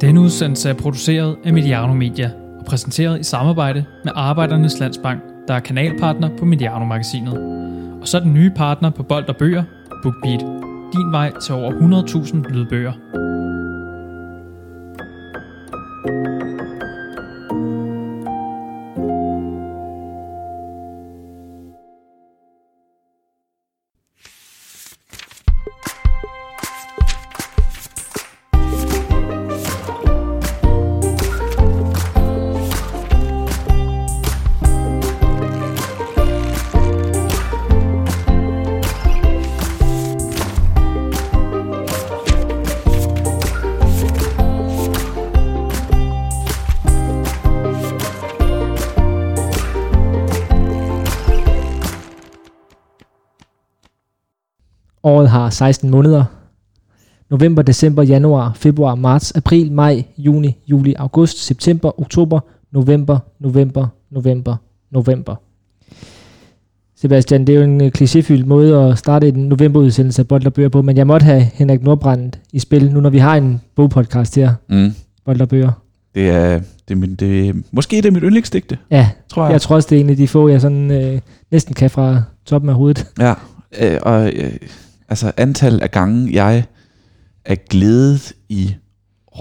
Denne udsendelse er produceret af Mediano Media og præsenteret i samarbejde med Arbejdernes Landsbank, der er kanalpartner på Mediano-magasinet. Og så den nye partner på Bold og Bøger, BookBeat. Din vej til over 100.000 lydbøger. 16 måneder. November, december, januar, februar, marts, april, maj, juni, juli, august, september, oktober, november, november, november, november. Sebastian, det er jo en øh, klichéfyldt måde at starte en novemberudsendelse af Bold og Bøger på, men jeg måtte have Henrik Nordbrandt i spil, nu når vi har en bogpodcast her, Mm. Bold og Bøger. Det er, det er, min, det måske det er mit yndlingsdigte, Ja, tror jeg. jeg tror også, det er en af de få, jeg sådan øh, næsten kan fra toppen af hovedet. Ja, øh, og øh, altså antal af gange, jeg er glædet i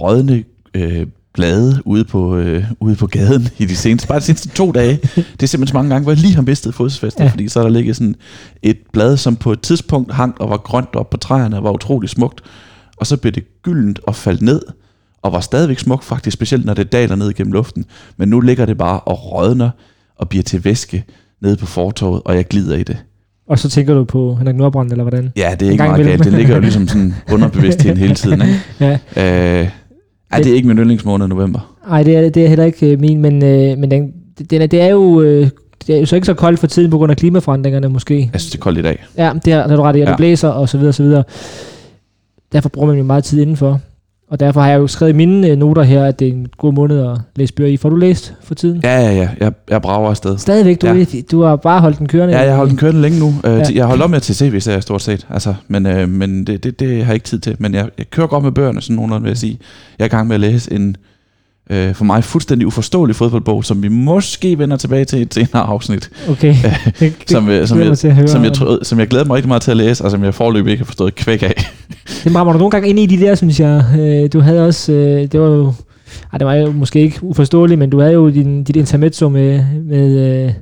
rådne øh, blade ude på, øh, ude på gaden i de seneste, bare de seneste to dage. Det er simpelthen så mange gange, hvor jeg lige har mistet fodfæstet, Ja. fordi så er der ligget sådan et blad, som på et tidspunkt hang og var grønt op på træerne og var utrolig smukt, og så blev det gyldent og faldt ned, og var stadigvæk smukt faktisk, specielt når det daler ned gennem luften. Men nu ligger det bare og rådner og bliver til væske nede på fortorvet, og jeg glider i det. Og så tænker du på Henrik Nordbrandt, eller hvordan? Ja, det er ikke meget galt. Det ligger jo ligesom sådan underbevidstheden hele tiden. Ikke? Ja. Øh, ej, det er ikke min yndlingsmåned november. Nej, det er, det er heller ikke øh, min, men, øh, men den, den er, det er jo... Øh, det er jo så ikke så koldt for tiden på grund af klimaforandringerne måske. Jeg synes, det er koldt i dag. Ja, det har, det har du ret i, at det Ja. blæser og så videre og så videre. Derfor bruger man jo meget tid indenfor. Og derfor har jeg jo skrevet i mine øh, noter her, at det er en god måned at læse bøger i. Får du læst for tiden? Ja, ja, ja. Jeg, jeg brager afsted. Stadigvæk, du, Ja. du har bare holdt den kørende. Ja, jeg har holdt den kørende længe nu. Øh, Ja. Jeg har holdt op med at til tv-serier stort set. Altså, men øh, men det, det, det har jeg ikke tid til. Men jeg, jeg kører godt med bøgerne, sådan nogenlunde vil jeg sige. Jeg er i gang med at læse en øh, for mig fuldstændig uforståelig fodboldbog, som vi måske vender tilbage til i et senere afsnit. Okay, det, det Som, øh, som, jeg, som, jeg, om. troede, som jeg glæder mig rigtig meget til at læse, og som jeg forløbig ikke har forstået kvæk af. Det rammer du nogle gange ind i de der, synes jeg. Øh, du havde også, øh, det var jo, ej, det var jo måske ikke uforståeligt, men du havde jo din, dit intermezzo med, med, øh,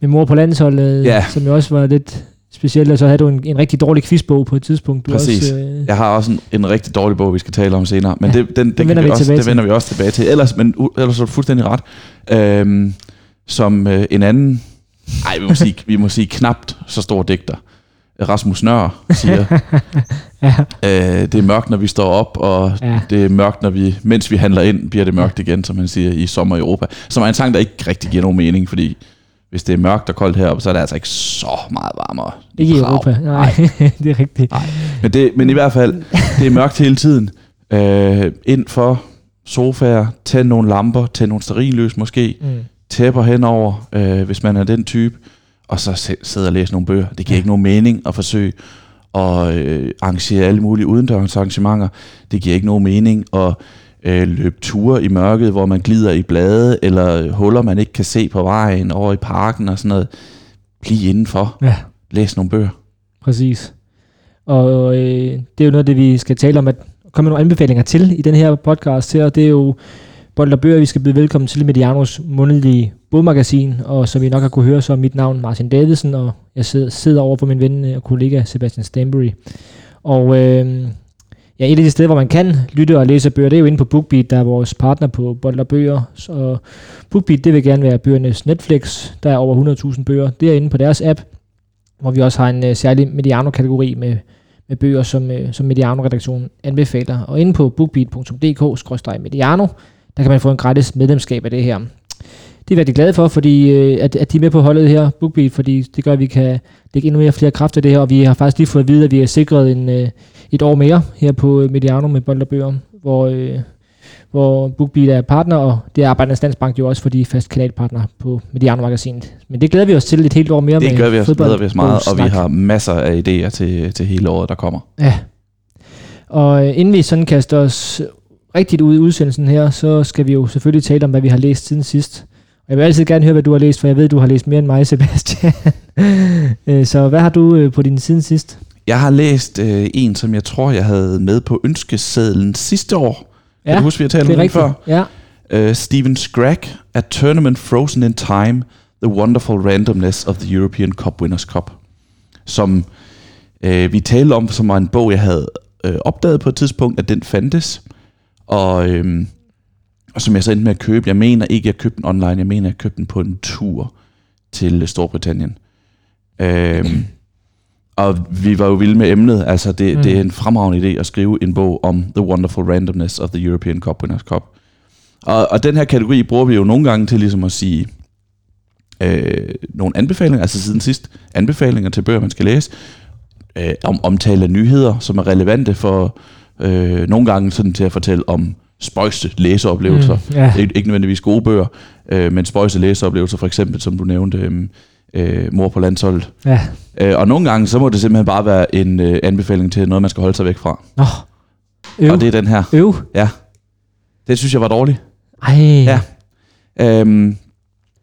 med mor på landsholdet, Ja. som jo også var lidt specielt, og så havde du en, en rigtig dårlig quizbog på et tidspunkt. Du Præcis. Også, øh, Jeg har også en, en rigtig dårlig bog, vi skal tale om senere, men Ja, det, den, den, vender kan vi vi også, det vender vi også tilbage til. Ellers, men ellers er du fuldstændig ret. Øhm, som øh, en anden, ej, vi må, sige, vi må sige knapt så stor digter, Rasmus Nør siger, ja, øh, det er mørkt, når vi står op, og ja. det er mørkt, når vi, mens vi handler ind, bliver det mørkt igen, som man siger i Sommer i Europa. Som er en sang, der ikke rigtig giver nogen mening, fordi hvis det er mørkt og koldt heroppe, så er det altså ikke så meget varmere. Ikke i. Europa. Nej, det er rigtigt. Nej. Men, det, men i hvert fald, det er mørkt hele tiden. Øh, ind for sofaer, tænd nogle lamper, tænd nogle sterillys måske, Mm. tæpper henover, øh, hvis man er den type, og så sidde og læse nogle bøger. Det giver Ja. ikke nogen mening at forsøge at øh, arrangere alle mulige udendørs arrangementer. Det giver ikke nogen mening at øh, løbe ture i mørket, hvor man glider i blade, eller huller, man ikke kan se på vejen over i parken og sådan noget. Bliv indenfor. Ja. Læs nogle bøger. Præcis. Og øh, det er jo noget det, vi skal tale om, at komme med nogle anbefalinger til i den her podcast her. Det er jo Bold og Bøger, vi skal byde velkommen til Medianos månedlige bogmagasin, og som I nok har kunne høre, så er mit navn Martin Davidsen, og jeg sidder, sidder over for min ven og kollega Sebastian Stanbury. Og øh, ja, et af de steder, hvor man kan lytte og læse bøger, det er jo inde på BookBeat, der er vores partner på Bold og Bøger. Så BookBeat, det vil gerne være bøgernes Netflix. Der er over 100.000 bøger. Det er inde på deres app, hvor vi også har en uh, særlig Mediano-kategori med, med bøger, som, uh, som Mediano-redaktionen anbefaler. Og inde på bookbeat.dk-mediano, der kan man få en gratis medlemskab af det her. Det er vi rigtig glade for, fordi uh, at, at de er med på holdet her, BookBeat, fordi det gør, at vi kan lægge endnu mere flere kræfter i det her, og vi har faktisk lige fået at vide, at vi har sikret en, uh, et år mere her på Mediano med Bold og Bøger, hvor, hvor BookBeat er partner, og det er Arbejdernes Landsbank jo også, fordi de er fast kanalpartner på Mediano-magasinet. Men det glæder vi os til et helt år mere Det med gør vi os, fodbold- glæder vi os meget, og vi snak. har masser af idéer til, til hele året, der kommer. Ja. Og øh, inden vi sådan kaster os rigtigt ud i udsendelsen her, så skal vi jo selvfølgelig tale om, hvad vi har læst siden sidst. Og jeg vil altid gerne høre, hvad du har læst, for jeg ved, du har læst mere end mig, Sebastian. Øh, så hvad har du øh, på din siden sidst? Jeg har læst øh, en, som jeg tror, jeg havde med på ønskesedlen sidste år. Kan du huske, vi har talt om den før? Ja. Uh, Steven Scragg, A Tournament Frozen in Time, The Wonderful Randomness of the European Cup Winners' Cup. Som uh, vi talte om, som var en bog, jeg havde uh, opdaget på et tidspunkt, at den fandtes. Og, uh, og som jeg så endte med at købe. Jeg mener ikke, at jeg købte den online. Jeg mener, at jeg købte den på en tur til Storbritannien. Uh, og vi var jo vilde med emnet. Altså, det, mm. det er en fremragende idé at skrive en bog om The Wonderful Randomness of the European Cup Winners' Cup. Og, og den her kategori bruger vi jo nogle gange til ligesom at sige øh, nogle anbefalinger, altså siden sidst anbefalinger til bøger, man skal læse, øh, om omtale af nyheder, som er relevante for øh, nogle gange sådan til at fortælle om spøjste læseoplevelser. Mm, yeah. Ik- ikke nødvendigvis gode bøger, øh, men spøjste læseoplevelser, for eksempel, som du nævnte, øh, øh, Mor på landsholdet. Ja. Øh, og nogle gange, så må det simpelthen bare være en øh, anbefaling til noget, man skal holde sig væk fra. Nå. Øv. Og det er den her. Øv. Ja. Det synes jeg var dårligt. Ej. Ja. Øhm,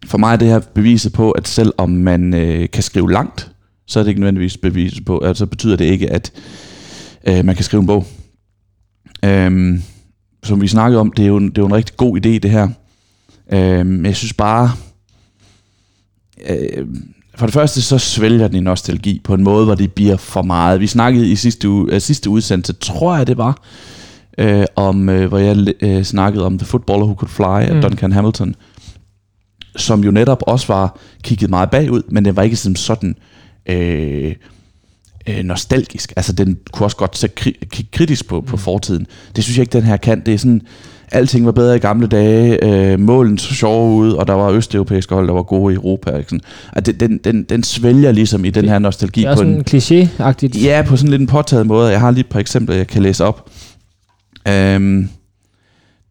for mig er det her beviset på, at selvom man øh, kan skrive langt, så er det ikke nødvendigvis beviset på, altså betyder det ikke, at øh, man kan skrive en bog. Øhm, som vi snakkede om, det er jo en, det er jo en rigtig god idé, det her. Øhm, jeg synes bare, øh, for det første så svælger den i nostalgi på en måde, hvor det bliver for meget. Vi snakkede i sidste, uge, øh, sidste udsendelse, tror jeg det var, øh, om, øh, hvor jeg øh, snakkede om The Footballer Who Could Fly af Mm. Duncan Hamilton, som jo netop også var kigget meget bagud, men den var ikke som sådan øh, øh, nostalgisk. Altså den kunne også godt se kri- kigge kritisk på, på fortiden. Det synes jeg ikke, den her kan. Det er sådan, alting var bedre i gamle dage, øh, målen så sjove ud, og der var østeuropæiske hold, der var gode i Europa. Ikke? Sådan. At det, den, den, den svælger ligesom i den her nostalgi Det er på sådan en, kliché-agtigt. Ja, på sådan lidt en påtaget måde. Jeg har lige et par eksempler, jeg kan læse op. Um,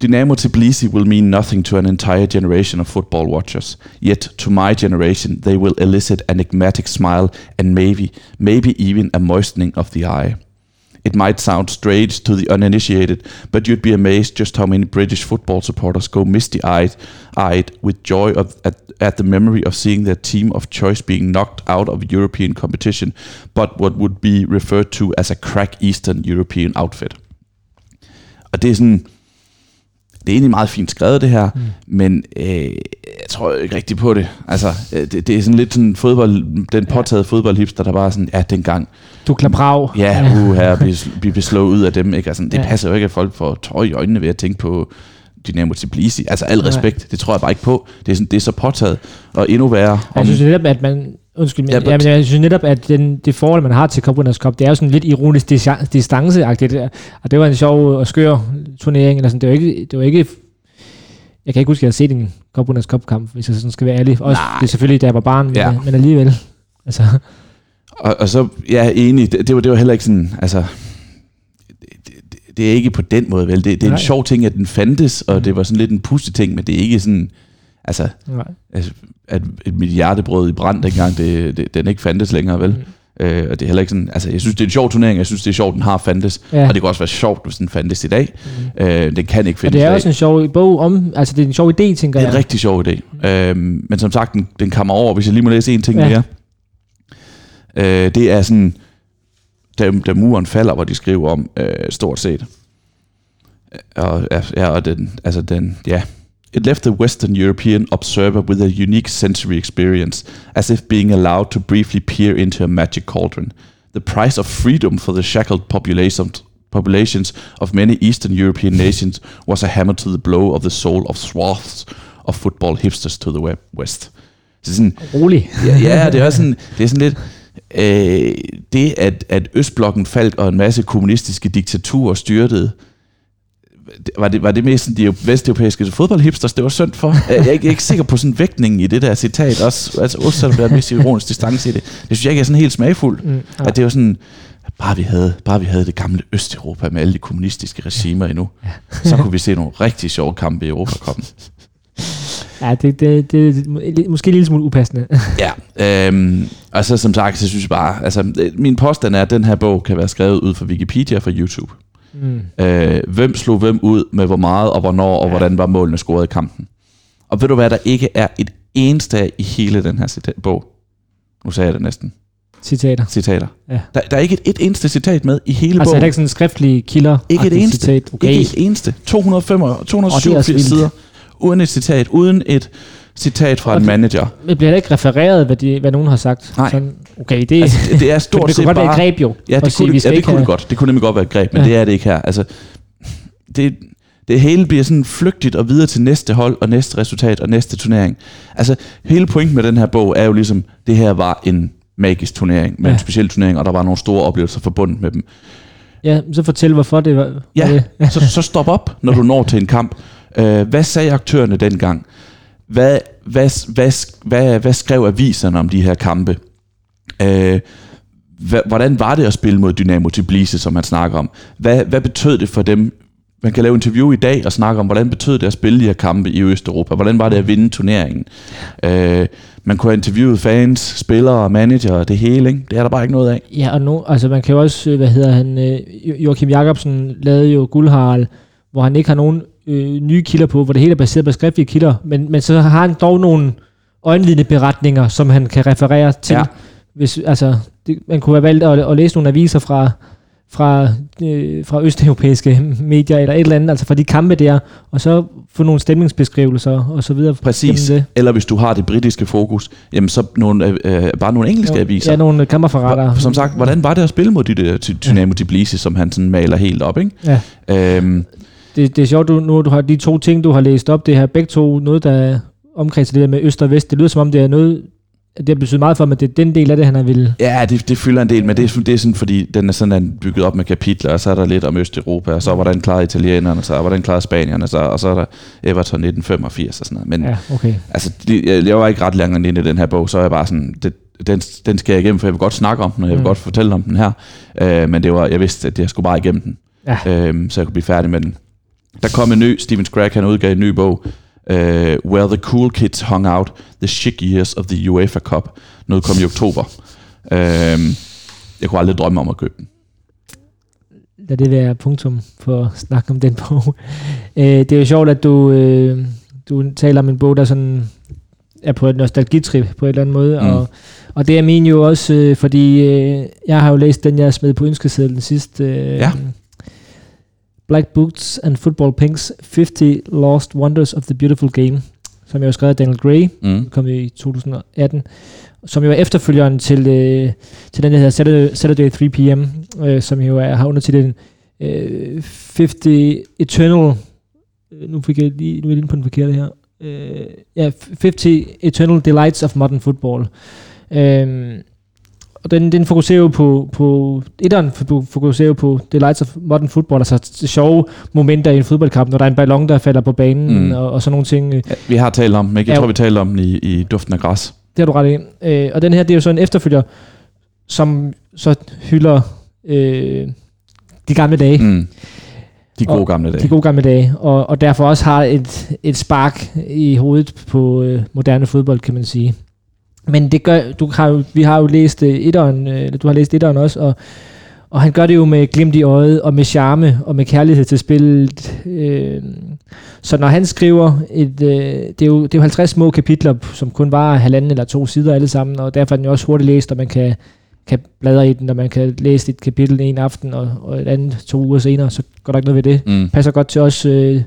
Dynamo Tbilisi will mean nothing to an entire generation of football watchers. Yet, to my generation, they will elicit an enigmatic smile and maybe, maybe even a moistening of the eye. It might sound strange to the uninitiated, but you'd be amazed just how many British football supporters go misty-eyed eyed with joy of, at, at the memory of seeing their team of choice being knocked out of European competition, but what would be referred to as a crack Eastern European outfit. Og det er sådan, det er egentlig meget fint skrevet det her, mm. men øh, jeg tror ikke rigtigt på det. Altså, øh, det, det er sådan lidt sådan fodbold, den påtaget fodboldhipster, der bare er sådan, ja, dengang, Du Prag. ja, uh, her, vi, vi blev slået ud af dem, ikke? Altså, det Ja. passer jo ikke, at folk får tøj i øjnene ved at tænke på Dynamo Tbilisi. Altså, al respekt, det tror jeg bare ikke på. Det er, sådan, det er så påtaget, og endnu værre. Jeg synes netop, at man... Undskyld, men, Ja, ja, but- jamen, jeg synes netop, at den, det forhold, man har til Cup Winners' Cup, det er jo sådan lidt ironisk dis- distanceagtigt. Og det var en sjov og skør turnering. Eller sådan. Det var ikke... Det var ikke jeg kan ikke huske, at jeg har set en Cup Winners' Cup-kamp, hvis jeg sådan skal være ærlig. Også, Nej. det er selvfølgelig, da jeg var barn, men, Ja. men alligevel. Altså, Og, og så, ja, enig, det, det, var, det var heller ikke sådan, altså, det, det, det er ikke på den måde, vel? Det, det er en Nej. sjov ting, at den fandtes, og det var sådan lidt en puste ting, men det er ikke sådan, altså, nej. altså at et mit hjerte brød i brand dengang, det, det, den ikke fandtes længere, vel? Mm. Øh, og det er heller ikke sådan, altså jeg synes, det er en sjov turnering, jeg synes, det er sjovt, den har fandtes, Ja. og det kan også være sjovt, hvis den fandtes i dag. Mm. Øh, den kan ikke Og findes det i er også en sjov bog om... Altså, det er en sjov idé, tænker Det er jeg. en rigtig sjov idé. Øhm, men som sagt, den, den kommer over, hvis jeg lige må læse en ting Ja. mere. Øh, det er sådan, da, da muren falder, hvor de skriver om, øh, stort set. Og, ja, ja, og den, altså den, ja. It left the Western European observer with a unique sensory experience, as if being allowed to briefly peer into a magic cauldron. The price of freedom for the shackled populations, populations of many Eastern European nations was a hammer to the blow of the soul of swaths of football hipsters to the west. Så sådan, Rolig. ja, ja, det er sådan, det er sådan lidt, øh, det at, at Østblokken faldt, og en masse kommunistiske diktaturer styrtede, det- var det, var det mest de vesteuropæiske fodboldhipsters, det var synd for? Jeg er ikke, ikke sikker på sådan vægtningen i det der citat, også, altså også selvom der er mest ironisk distance i det. Det synes jeg ikke er sådan helt smagfuldt. Mm, At det var sådan, bare vi, havde, bare vi havde det gamle Østeuropa med alle de kommunistiske regimer endnu, så kunne vi se nogle rigtig sjove kampe i Europakoppen. ja, det, det, det er måske en lille smule upassende. Ja, øhm, og så som sagt, så synes jeg bare, altså min påstand er, at den her bog kan være skrevet ud fra Wikipedia og fra YouTube. Mm. Øh, hvem slog hvem ud med hvor meget og hvornår, og Ja. hvordan var målene scoret i kampen. Og ved du hvad, der ikke er et eneste af i hele den her cita- bog. Nu sagde jeg det næsten. Citater. Citater. Ja. Der, der er ikke et, et eneste citat med i hele Altså er bogen. der ikke sådan en skriftlig kilder? Ikke et eneste. Citat. Okay. Ikke et eneste. 205, også 287 vildt. sider. Uden et citat. Uden et citat fra Og en det- manager. Men bliver ikke refereret, hvad, de, hvad nogen har sagt? Nej. Sådan, okay, det, Altså, det, det er stort det set kunne godt være et greb jo. Ja, det sige, kunne, det, skal ja, det kunne det godt. Det kunne nemlig godt være et greb, men Ja. det er det ikke her. Altså, det, det hele bliver sådan flygtigt og videre til næste hold og næste resultat og næste turnering. Altså, hele pointen med den her bog er jo ligesom, det her var en magisk turnering, med Ja. en speciel turnering, og der var nogle store oplevelser forbundet med dem. Ja, så fortæl, hvorfor det var. Ja, det. så, så stop op, når du når til en kamp. Øh, hvad sagde aktørerne dengang? Hvad, hvad, hvad, hvad, hvad skrev aviserne om de her kampe? Øh, hvordan var det at spille mod Dynamo Tbilisi, som man snakker om? Hvad, hvad betød det for dem? Man kan lave interview i dag og snakke om, hvordan betød det at spille de her kampe i Østeuropa? Hvordan var det at vinde turneringen? Øh, man kunne have interviewet fans, spillere, manager, det hele. Ikke? Det er der bare ikke noget af. Ja, og nu, altså man kan jo også, øh, hvad hedder han, øh, Joachim Jacobsen lavede jo Guldharl, hvor han ikke har nogen øh, nye kilder på, hvor det hele er baseret på skriftlige kilder, men, men så har han dog nogle øjenvidende beretninger, som han kan referere til. Ja. Hvis, altså, det, man kunne have valgt at, at læse nogle aviser fra, fra, øh, fra østeuropæiske medier, eller et eller andet, altså fra de kampe der, og så få nogle stemningsbeskrivelser, og så videre. Præcis. Det. Eller hvis du har det britiske fokus, jamen så nogle, øh, øh, bare nogle engelske aviser. Ja, nogle kammerforretter. Som sagt, hvordan var det at spille mod de der Ty- Dynamo Tbilisi, som han sådan maler helt op, ikke? Ja. Øhm, Det, det er sjovt, du, nu du har de to ting, du har læst op, det her begge to, noget der omkredser det der med øst og vest. Det lyder som om, det er noget, det har betydet meget for at det er den del af det, han har ville. ja, det, det fylder en del, men det er, det er sådan, fordi den er sådan bygget op med kapitler, og så er der lidt om Østeuropa, og så hvordan klarede italienerne sig, og hvordan klarede spanierne sig, og så er der Everton 1985 og sådan noget. Men ja. Okay. altså, jeg, jeg var ikke ret længere ind i den her bog, så er jeg bare sådan, det, den, den skal jeg igennem, for jeg vil godt snakke om den, og jeg vil Mm. mm. godt fortælle om den her. Øh, men det var, jeg vidste, at jeg skulle bare igennem den. Ja. øhm, så jeg kunne blive færdig med den. Der kom en ny, Steven Scragg, han udgav en ny bog, øh, Where the Cool Kids Hung Out, The Chic Years of the UEFA Cup. Noget kom i oktober. Øhm, jeg kunne aldrig drømme om at købe den. Lad det være punktum for at snakke om den bog. øh, det er jo sjovt, at du, øh, du taler om en bog, der sådan er på et nostalgitrip på en eller anden måde. Mm. Mm. Og, og det er min jo også, øh, fordi øh, jeg har jo læst den, jeg smed på ønskesedlen sidst. Øh, Ja. Black Boots and Football Pinks 50 Lost Wonders of the Beautiful Game, som jeg har skrevet af Daniel Gray, Mm. kom i 2018, som jo er efterfølgeren til, øh, til den, der hedder Saturday, Saturday 3 p.m., øh, som jo er, har undertitlen øh, 50 Eternal, øh, nu, fik jeg lige, nu er jeg lige på den forkerte her, øh, ja, 50 Eternal Delights of Modern Football. Øh, og den, den fokuserer jo på, på etteren fokuserer jo på Delights of Modern Football, altså sjove momenter i en fodboldkamp, når der er en ballon, der falder på banen, Mm. og, og sådan nogle ting. Ja, vi har talt om ikke? Jeg Ja. tror, vi talte om den i, i Duften af Græs. Det har du ret i. Øh, og den her, det er jo så en efterfølger, som så hylder øh, de gamle dage. Mm. De gode Og gamle dage. De gode gamle dage. Og, og derfor også har et, et spark i hovedet på øh, moderne fodbold, kan man sige. Men det gør, du har jo, vi har jo læst øh, etteren, øh, du har læst etteren også, og, og han gør det jo med glimt i øjet, og med charme, og med kærlighed til spillet. Øh, så når han skriver, et, øh, det, er jo, det er jo 50 små kapitler, som kun var halvanden eller to sider alle sammen, og derfor er den jo også hurtigt læst, og man kan, kan bladre i den, og man kan læse et kapitel en aften, og, og et andet to uger senere, så går der ikke noget ved det. Mm. Passer godt til os, øh,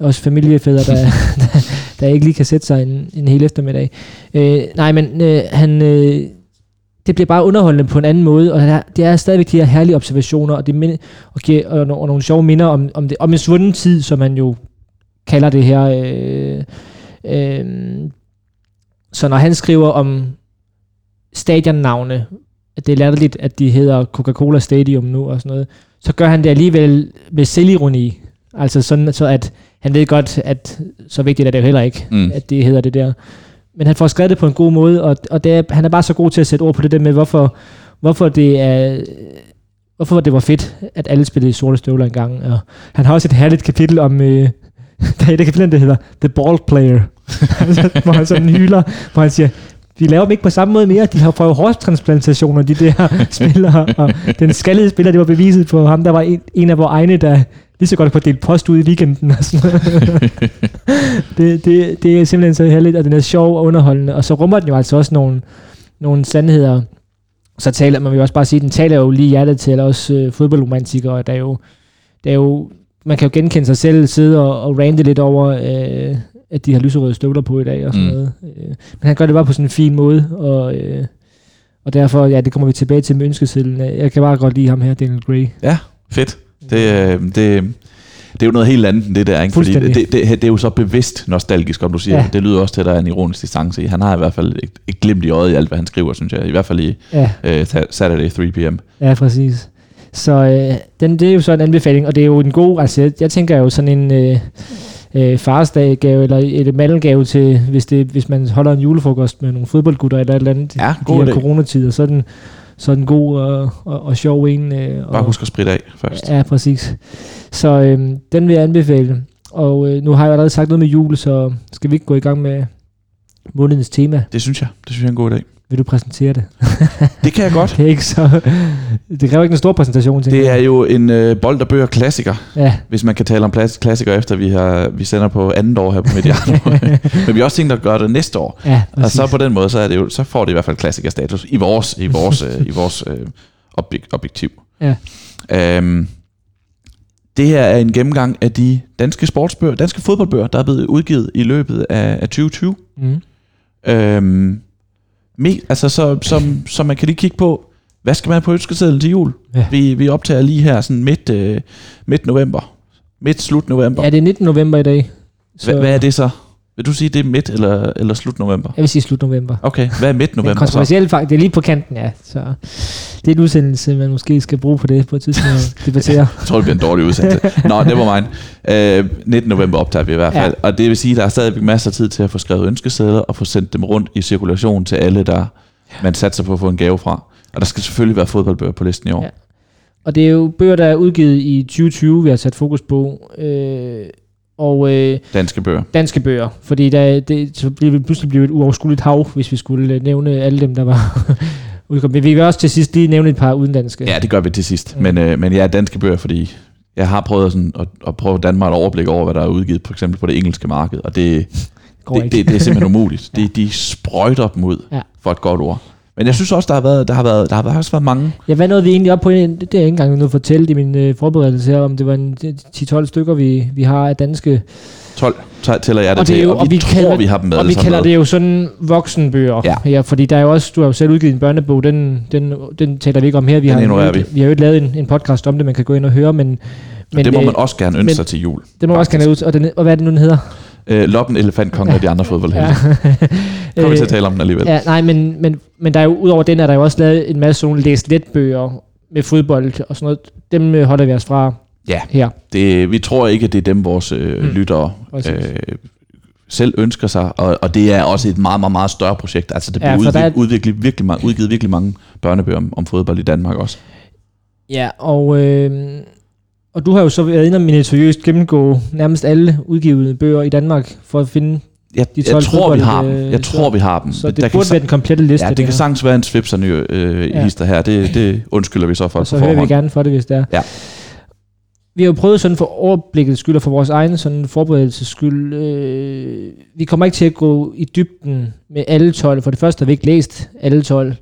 os familiefædre, der, der, der ikke lige kan sætte sig en, en hel eftermiddag. Øh, nej, men øh, han... Øh, det bliver bare underholdende på en anden måde, og det er, det er stadigvæk de her herlige observationer, og, det minde, og, giver, og, og, og nogle sjove minder om, om, det, om en svunden tid, som man jo kalder det her. Øh, øh, så når han skriver om stadionnavne, at det er latterligt, at de hedder Coca-Cola Stadium nu og sådan noget, så gør han det alligevel med selvironi. Altså sådan, så at han ved godt, at så vigtigt er det jo heller ikke, Mm. at det hedder det der. Men han får skrevet det på en god måde, og, og det er, han er bare så god til at sætte ord på det der med, hvorfor, hvorfor det er hvorfor det var fedt, at alle spillede i sorte støvler engang. Og han har også et herligt kapitel om, øh, der er et kapitel, der hedder The Ball Player, hvor han sådan hyler, hvor han siger, de laver dem ikke på samme måde mere. De har fået hårtransplantationer, de der spillere. Og den skaldede spiller, det var beviset på ham. Der var en, en af vores egne, der lige så godt kunne dele post ud i weekenden. Og sådan det, det, det, er simpelthen så heldigt, og den er sjov og underholdende. Og så rummer den jo altså også nogle, nogle sandheder. Så taler man jo også bare sige, den taler jo lige hjertet til også øh, fodboldromantikere. Der er jo, der er jo, man kan jo genkende sig selv, sidde og, og rante lidt over, øh, at de har lyserøde støvler på i dag og sådan mm. noget. Øh, men han gør det bare på sådan en fin måde, og, øh, og derfor, ja, det kommer vi tilbage til med ønskesedlen. Jeg kan bare godt lide ham her, Daniel Gray. Ja, fedt. Det, øh, det, det er jo noget helt andet end det der, ikke? Fordi det, det, det, det er jo så bevidst nostalgisk, om du siger. Ja. Det lyder også til, at der er en ironisk distance i. Han har i hvert fald et, et glimt i øjet i alt, hvad han skriver, synes jeg. I hvert fald i ja. uh, Saturday 3 p.m. Ja, præcis. Så øh, den, det er jo så en anbefaling, og det er jo en god, altså jeg, jeg tænker jo sådan en... Øh, øh, farsdaggave eller et mandelgave til, hvis, det, hvis man holder en julefrokost med nogle fodboldgutter eller et eller andet ja, god de her coronatider, så er den, så er den god og, og, og sjov en. Øh, Bare husk at spritte af først. Ja, præcis. Så øh, den vil jeg anbefale. Og øh, nu har jeg allerede sagt noget med jul, så skal vi ikke gå i gang med månedens tema? Det synes jeg. Det synes jeg er en god idé. Vil du præsentere det? det kan jeg godt. det, er ikke så, det kræver ikke en stor præsentation. Det er jo en øh, bold og bøger klassiker, ja. hvis man kan tale om klassiker efter vi har vi sender på andet år her på Mediano. Men vi har også tænkt at gøre det næste år. Ja, og så på den måde, så, er det jo, så får det i hvert fald klassikerstatus i vores, i vores, øh, i vores øh, objek- objektiv. Ja. Øhm, det her er en gennemgang af de danske sportsbøger, danske fodboldbøger, der er blevet udgivet i løbet af, af 2020. Mm. Øhm, Me, altså, så, som, så man kan lige kigge på, hvad skal man på ønskesedlen til jul? Ja. Vi, vi optager lige her sådan midt, øh, midt november. Midt slut november. Ja, det er 19 november i dag. Så... Hvad er det så? Vil du sige, det er midt eller, eller slut november? Jeg vil sige slut november. Okay, hvad er midt november det er så? faktisk. Det er lige på kanten, ja. Så det er en udsendelse, man måske skal bruge på det på et tidspunkt at debattere. jeg tror, det bliver en dårlig udsendelse. Nå, det var mine. Uh, 19 november optager vi i hvert fald. Ja. Og det vil sige, at der er stadig masser af tid til at få skrevet ønskesedler og få sendt dem rundt i cirkulation til alle, der man satser på at få en gave fra. Og der skal selvfølgelig være fodboldbøger på listen i år. Ja. Og det er jo bøger, der er udgivet i 2020, vi har sat fokus på. Øh, og, øh, danske bøger. Danske bøger. Fordi der, det, så bliver vi pludselig blive et uoverskueligt hav, hvis vi skulle øh, nævne alle dem, der var udkommet. Men vi vil også til sidst lige nævne et par udenlandske. Ja, det gør vi til sidst. Mm. Men, øh, men ja, danske bøger, fordi jeg har prøvet sådan at, at prøve Danmark et overblik over, hvad der er udgivet, for eksempel på det engelske marked, og det, det, det, det, det er simpelthen umuligt. ja. de, de sprøjter dem ud, ja. for et godt ord. Men jeg synes også, der har været, der har været, der har også været mange. Ja, hvad nåede vi egentlig op på? Det, det er ikke engang noget fortælle i min øh, forberedelse her, om det var en 10-12 stykker, vi, vi har af danske... 12 tæller jeg det, og det til, jo, og, og vi, vi tror, kalder, vi har dem med. Og vi kalder det jo sådan voksenbøger. Ja. ja. fordi der er jo også, du har jo selv udgivet en børnebog, den, den, den taler vi ikke om her. Vi den har, vi. vi har jo ikke lavet en, en podcast om det, man kan gå ind og høre, men... men det må øh, man også gerne ønske men, sig til jul. Det må man også gerne ud, og, den, og hvad er det nu, den hedder? Øh, Loppen, Elefant, Kongen og de andre fodboldhelte. Ja. Kommer vi til at tale om den alligevel. Ja, nej, men, men, men der er jo, udover den, er der jo også lavet en masse sådan læst letbøger med fodbold og sådan noget. Dem øh, holder vi os fra ja, her. Det, vi tror ikke, at det er dem, vores øh, mm. lyttere øh, selv ønsker sig, og, og det er også et meget, meget, meget større projekt. Altså, det bliver ja, udviklet, er... udviklet, virkelig, mange, udgivet virkelig mange børnebøger om, om fodbold i Danmark også. Ja, og øh, og du har jo så været inde og minutiøst gennemgå nærmest alle udgivede bøger i Danmark for at finde jeg, de 12 jeg tror, vi har dem. Øh, jeg tror, vi har dem. Så det der burde kan, være den komplette liste. Ja, det, det kan sagtens være en svipser ny øh, ja. hister her. Det, det undskylder vi så for. Og så hører vi gerne for det, hvis det er. Ja. Vi har jo prøvet sådan for overblikket skyld og for vores egen sådan forberedelses skyld. Øh, vi kommer ikke til at gå i dybden med alle 12. For det første har vi ikke læst alle 12.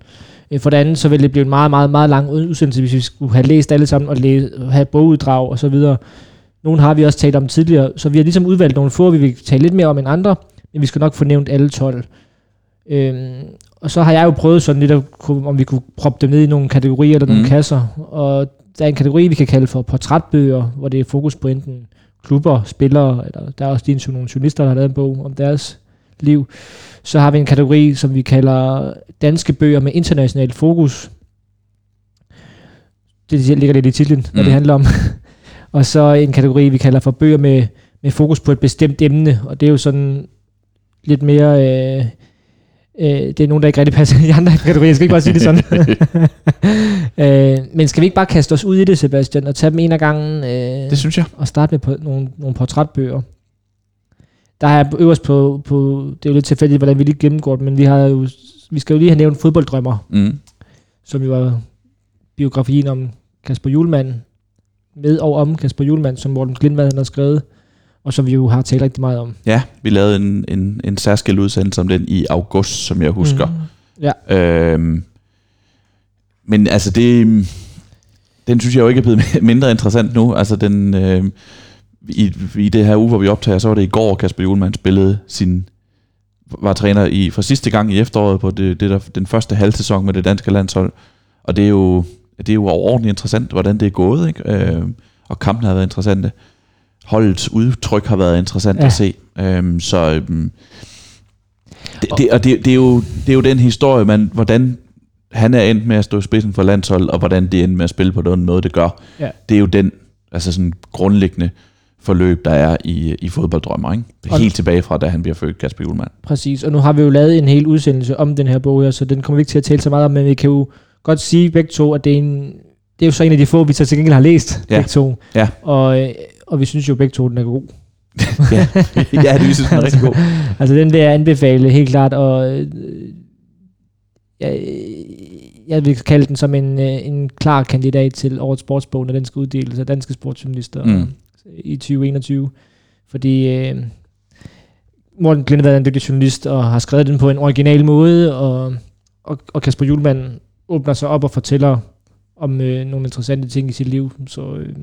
Øh, for det andet, så ville det blive en meget, meget, meget lang udsendelse, hvis vi skulle have læst alle sammen og læse, have boguddrag og så videre. Nogle har vi også talt om tidligere, så vi har ligesom udvalgt nogle få, vi vil tale lidt mere om end andre, men vi skal nok få nævnt alle 12. Øhm, og så har jeg jo prøvet sådan lidt, at, om vi kunne proppe dem ned i nogle kategorier eller nogle mm. kasser. Og der er en kategori, vi kan kalde for portrætbøger, hvor det er fokus på enten klubber, spillere, eller der er også de nogle journalister, der har lavet en bog om deres liv. Så har vi en kategori, som vi kalder danske bøger med international fokus. Det ligger lidt i titlen, mm. hvad det handler om. og så en kategori, vi kalder for bøger med, med fokus på et bestemt emne, og det er jo sådan lidt mere... Øh, øh, det er nogen, der ikke rigtig passer i andre kategorier. Jeg skal ikke bare sige det sådan. øh, men skal vi ikke bare kaste os ud i det, Sebastian, og tage dem en af gangen? Øh, det synes jeg. Og starte med på nogle, nogle portrætbøger. Der er øverst på, på, det er jo lidt tilfældigt, hvordan vi lige gennemgår det, men vi, har jo, vi skal jo lige have nævnt fodbolddrømmer, Mm. som jo er biografien om Kasper Julemand, med og om Kasper Julemand, som Morten Glindvad har skrevet, og som vi jo har talt rigtig meget om. Ja, vi lavede en, en, en særskilt udsendelse om den i august, som jeg husker. Mm. Ja. Øhm, men altså det, den synes jeg jo ikke er blevet mindre interessant nu. Altså den, øh, i, i det her uge, hvor vi optager, så var det i går, Kasper Julemand spillede sin, var træner i, for sidste gang i efteråret på det, det der, den første halvsæson med det danske landshold. Og det er jo, det er jo overordentligt interessant, hvordan det er gået, ikke? Øh, og kampen har været interessante. Holdets udtryk har været interessant Ja. at se. Øhm, så øhm, det, det, og det, det, er jo, det er jo den historie, man, hvordan han er endt med at stå i spidsen for landshold, og hvordan det endte med at spille på den måde, det gør. Ja. Det er jo den altså sådan grundlæggende forløb, der er i, i fodbolddrømmer. Ikke? Og- Helt tilbage fra, da han bliver født, Kasper Julemand. Præcis, og nu har vi jo lavet en hel udsendelse om den her bog her, så den kommer vi ikke til at tale så meget om, men vi kan jo godt sige begge to, at det er, en, det er jo så en af de få, vi så til gengæld har læst, Ja. begge to. Ja. Og, øh, og vi synes jo begge to, den er god. ja, ja, det synes jeg er rigtig god. Altså den vil jeg anbefale helt klart, og øh, jeg, jeg vil kalde den som en, øh, en klar kandidat til årets sportsbog, når den skal uddeles af danske sportsjournalister Mm. I 2021. Fordi øh, Morten Glindvad er en dygtig journalist, og har skrevet den på en original måde, og, og, og Kasper Julemand åbner sig op og fortæller om øh, nogle interessante ting i sit liv. Så, øh,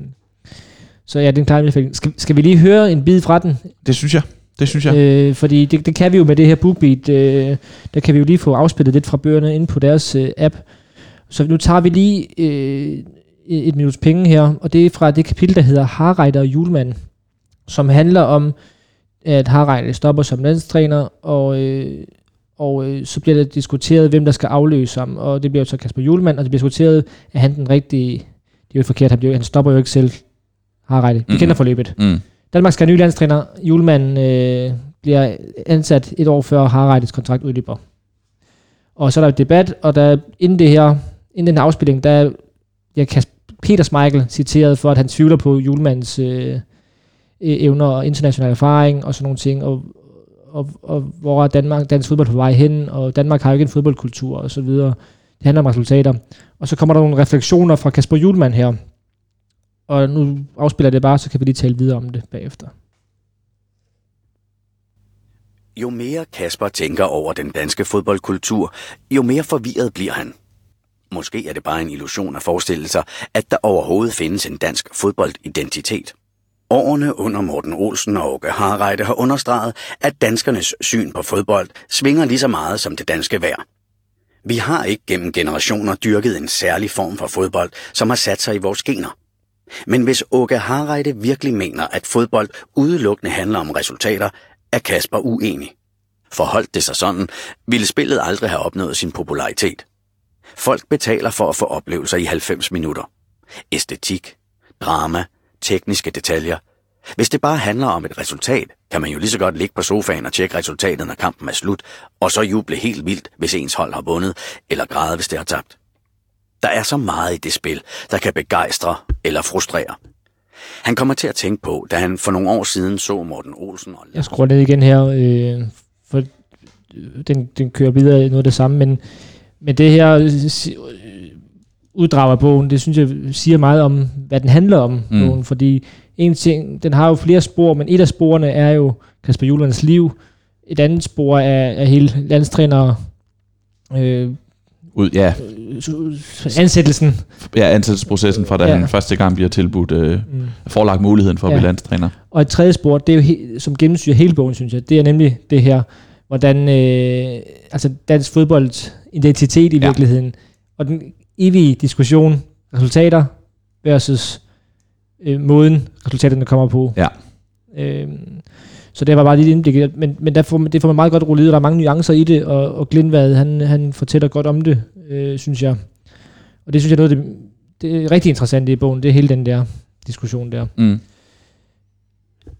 så ja, det er en klar anbefaling. Skal, skal vi lige høre en bid fra den? Det synes jeg. Det synes jeg. Øh, fordi det, det kan vi jo med det her BookBeat, øh, der kan vi jo lige få afspillet lidt fra bøgerne ind på deres øh, app. Så nu tager vi lige øh, et minuts penge her, og det er fra det kapitel, der hedder Harreide og Julemand, som handler om, at Harreide stopper som landstræner, og, øh, og øh, så bliver der diskuteret, hvem der skal afløse ham, og det bliver jo så Kasper Julemand, og det bliver diskuteret, at han den rigtige, det er jo forkert, han, bliver, han stopper jo ikke selv Harreide. Vi Mhm. kender forløbet. Mm. Danmark skal have ny landstræner. Julemand øh, bliver ansat et år før Harreides kontrakt udløber. Og så er der et debat, og der inden det her, inden den her afspilling, der er ja, Kas- Peter Schmeichel citeret for, at han tvivler på julemandens øh, øh, evner og international erfaring og sådan nogle ting, og, og, og hvor er Danmark, dansk fodbold på vej hen, og Danmark har jo ikke en fodboldkultur og så videre. Det handler om resultater. Og så kommer der nogle refleksioner fra Kasper Julemand her, og nu afspiller jeg det bare, så kan vi lige tale videre om det bagefter. Jo mere Kasper tænker over den danske fodboldkultur, jo mere forvirret bliver han. Måske er det bare en illusion at forestille sig, at der overhovedet findes en dansk fodboldidentitet. Årene under Morten Olsen og Åke Harreide har understreget, at danskernes syn på fodbold svinger lige så meget som det danske vejr. Vi har ikke gennem generationer dyrket en særlig form for fodbold, som har sat sig i vores gener. Men hvis Åke Harreide virkelig mener, at fodbold udelukkende handler om resultater, er Kasper uenig. Forholdt det sig sådan, ville spillet aldrig have opnået sin popularitet. Folk betaler for at få oplevelser i 90 minutter. Æstetik, drama, tekniske detaljer. Hvis det bare handler om et resultat, kan man jo lige så godt ligge på sofaen og tjekke resultatet, når kampen er slut, og så juble helt vildt, hvis ens hold har vundet, eller græde, hvis det har tabt. Der er så meget i det spil, der kan begejstre eller frustrere. Han kommer til at tænke på, da han for nogle år siden så Morten Olsen og Jeg skruer ned igen her, øh, for øh, den, den kører videre noget af det samme, men, men det her øh, øh, uddrag af bogen, det synes jeg siger meget om, hvad den handler om, Mm. bogen, fordi en ting, den har jo flere spor, men et af sporene er jo Kasper Julands liv, et andet spor er, er hele landstræner øh, Ud, ja, ansættelsen. ja, ansættelsesprocessen fra da Ja. han første gang bliver tilbudt, øh, Mm. forlagt muligheden for at Ja. blive landstræner. Og et tredje spor, det er jo he- som gennemsyrer hele bogen, synes jeg, det er nemlig det her, hvordan øh, altså dansk fodbolds identitet i Ja. virkeligheden, og den evige diskussion, resultater versus øh, måden, resultaterne kommer på. Ja. Øh, så det var bare lige et indblik, men, men der får, det får man meget godt rullet ud, der er mange nuancer i det, og, og Glindvad, han, han fortæller godt om det, øh, synes jeg. Og det synes jeg er noget, det, det er rigtig interessant i bogen, det er hele den der diskussion der. Mm.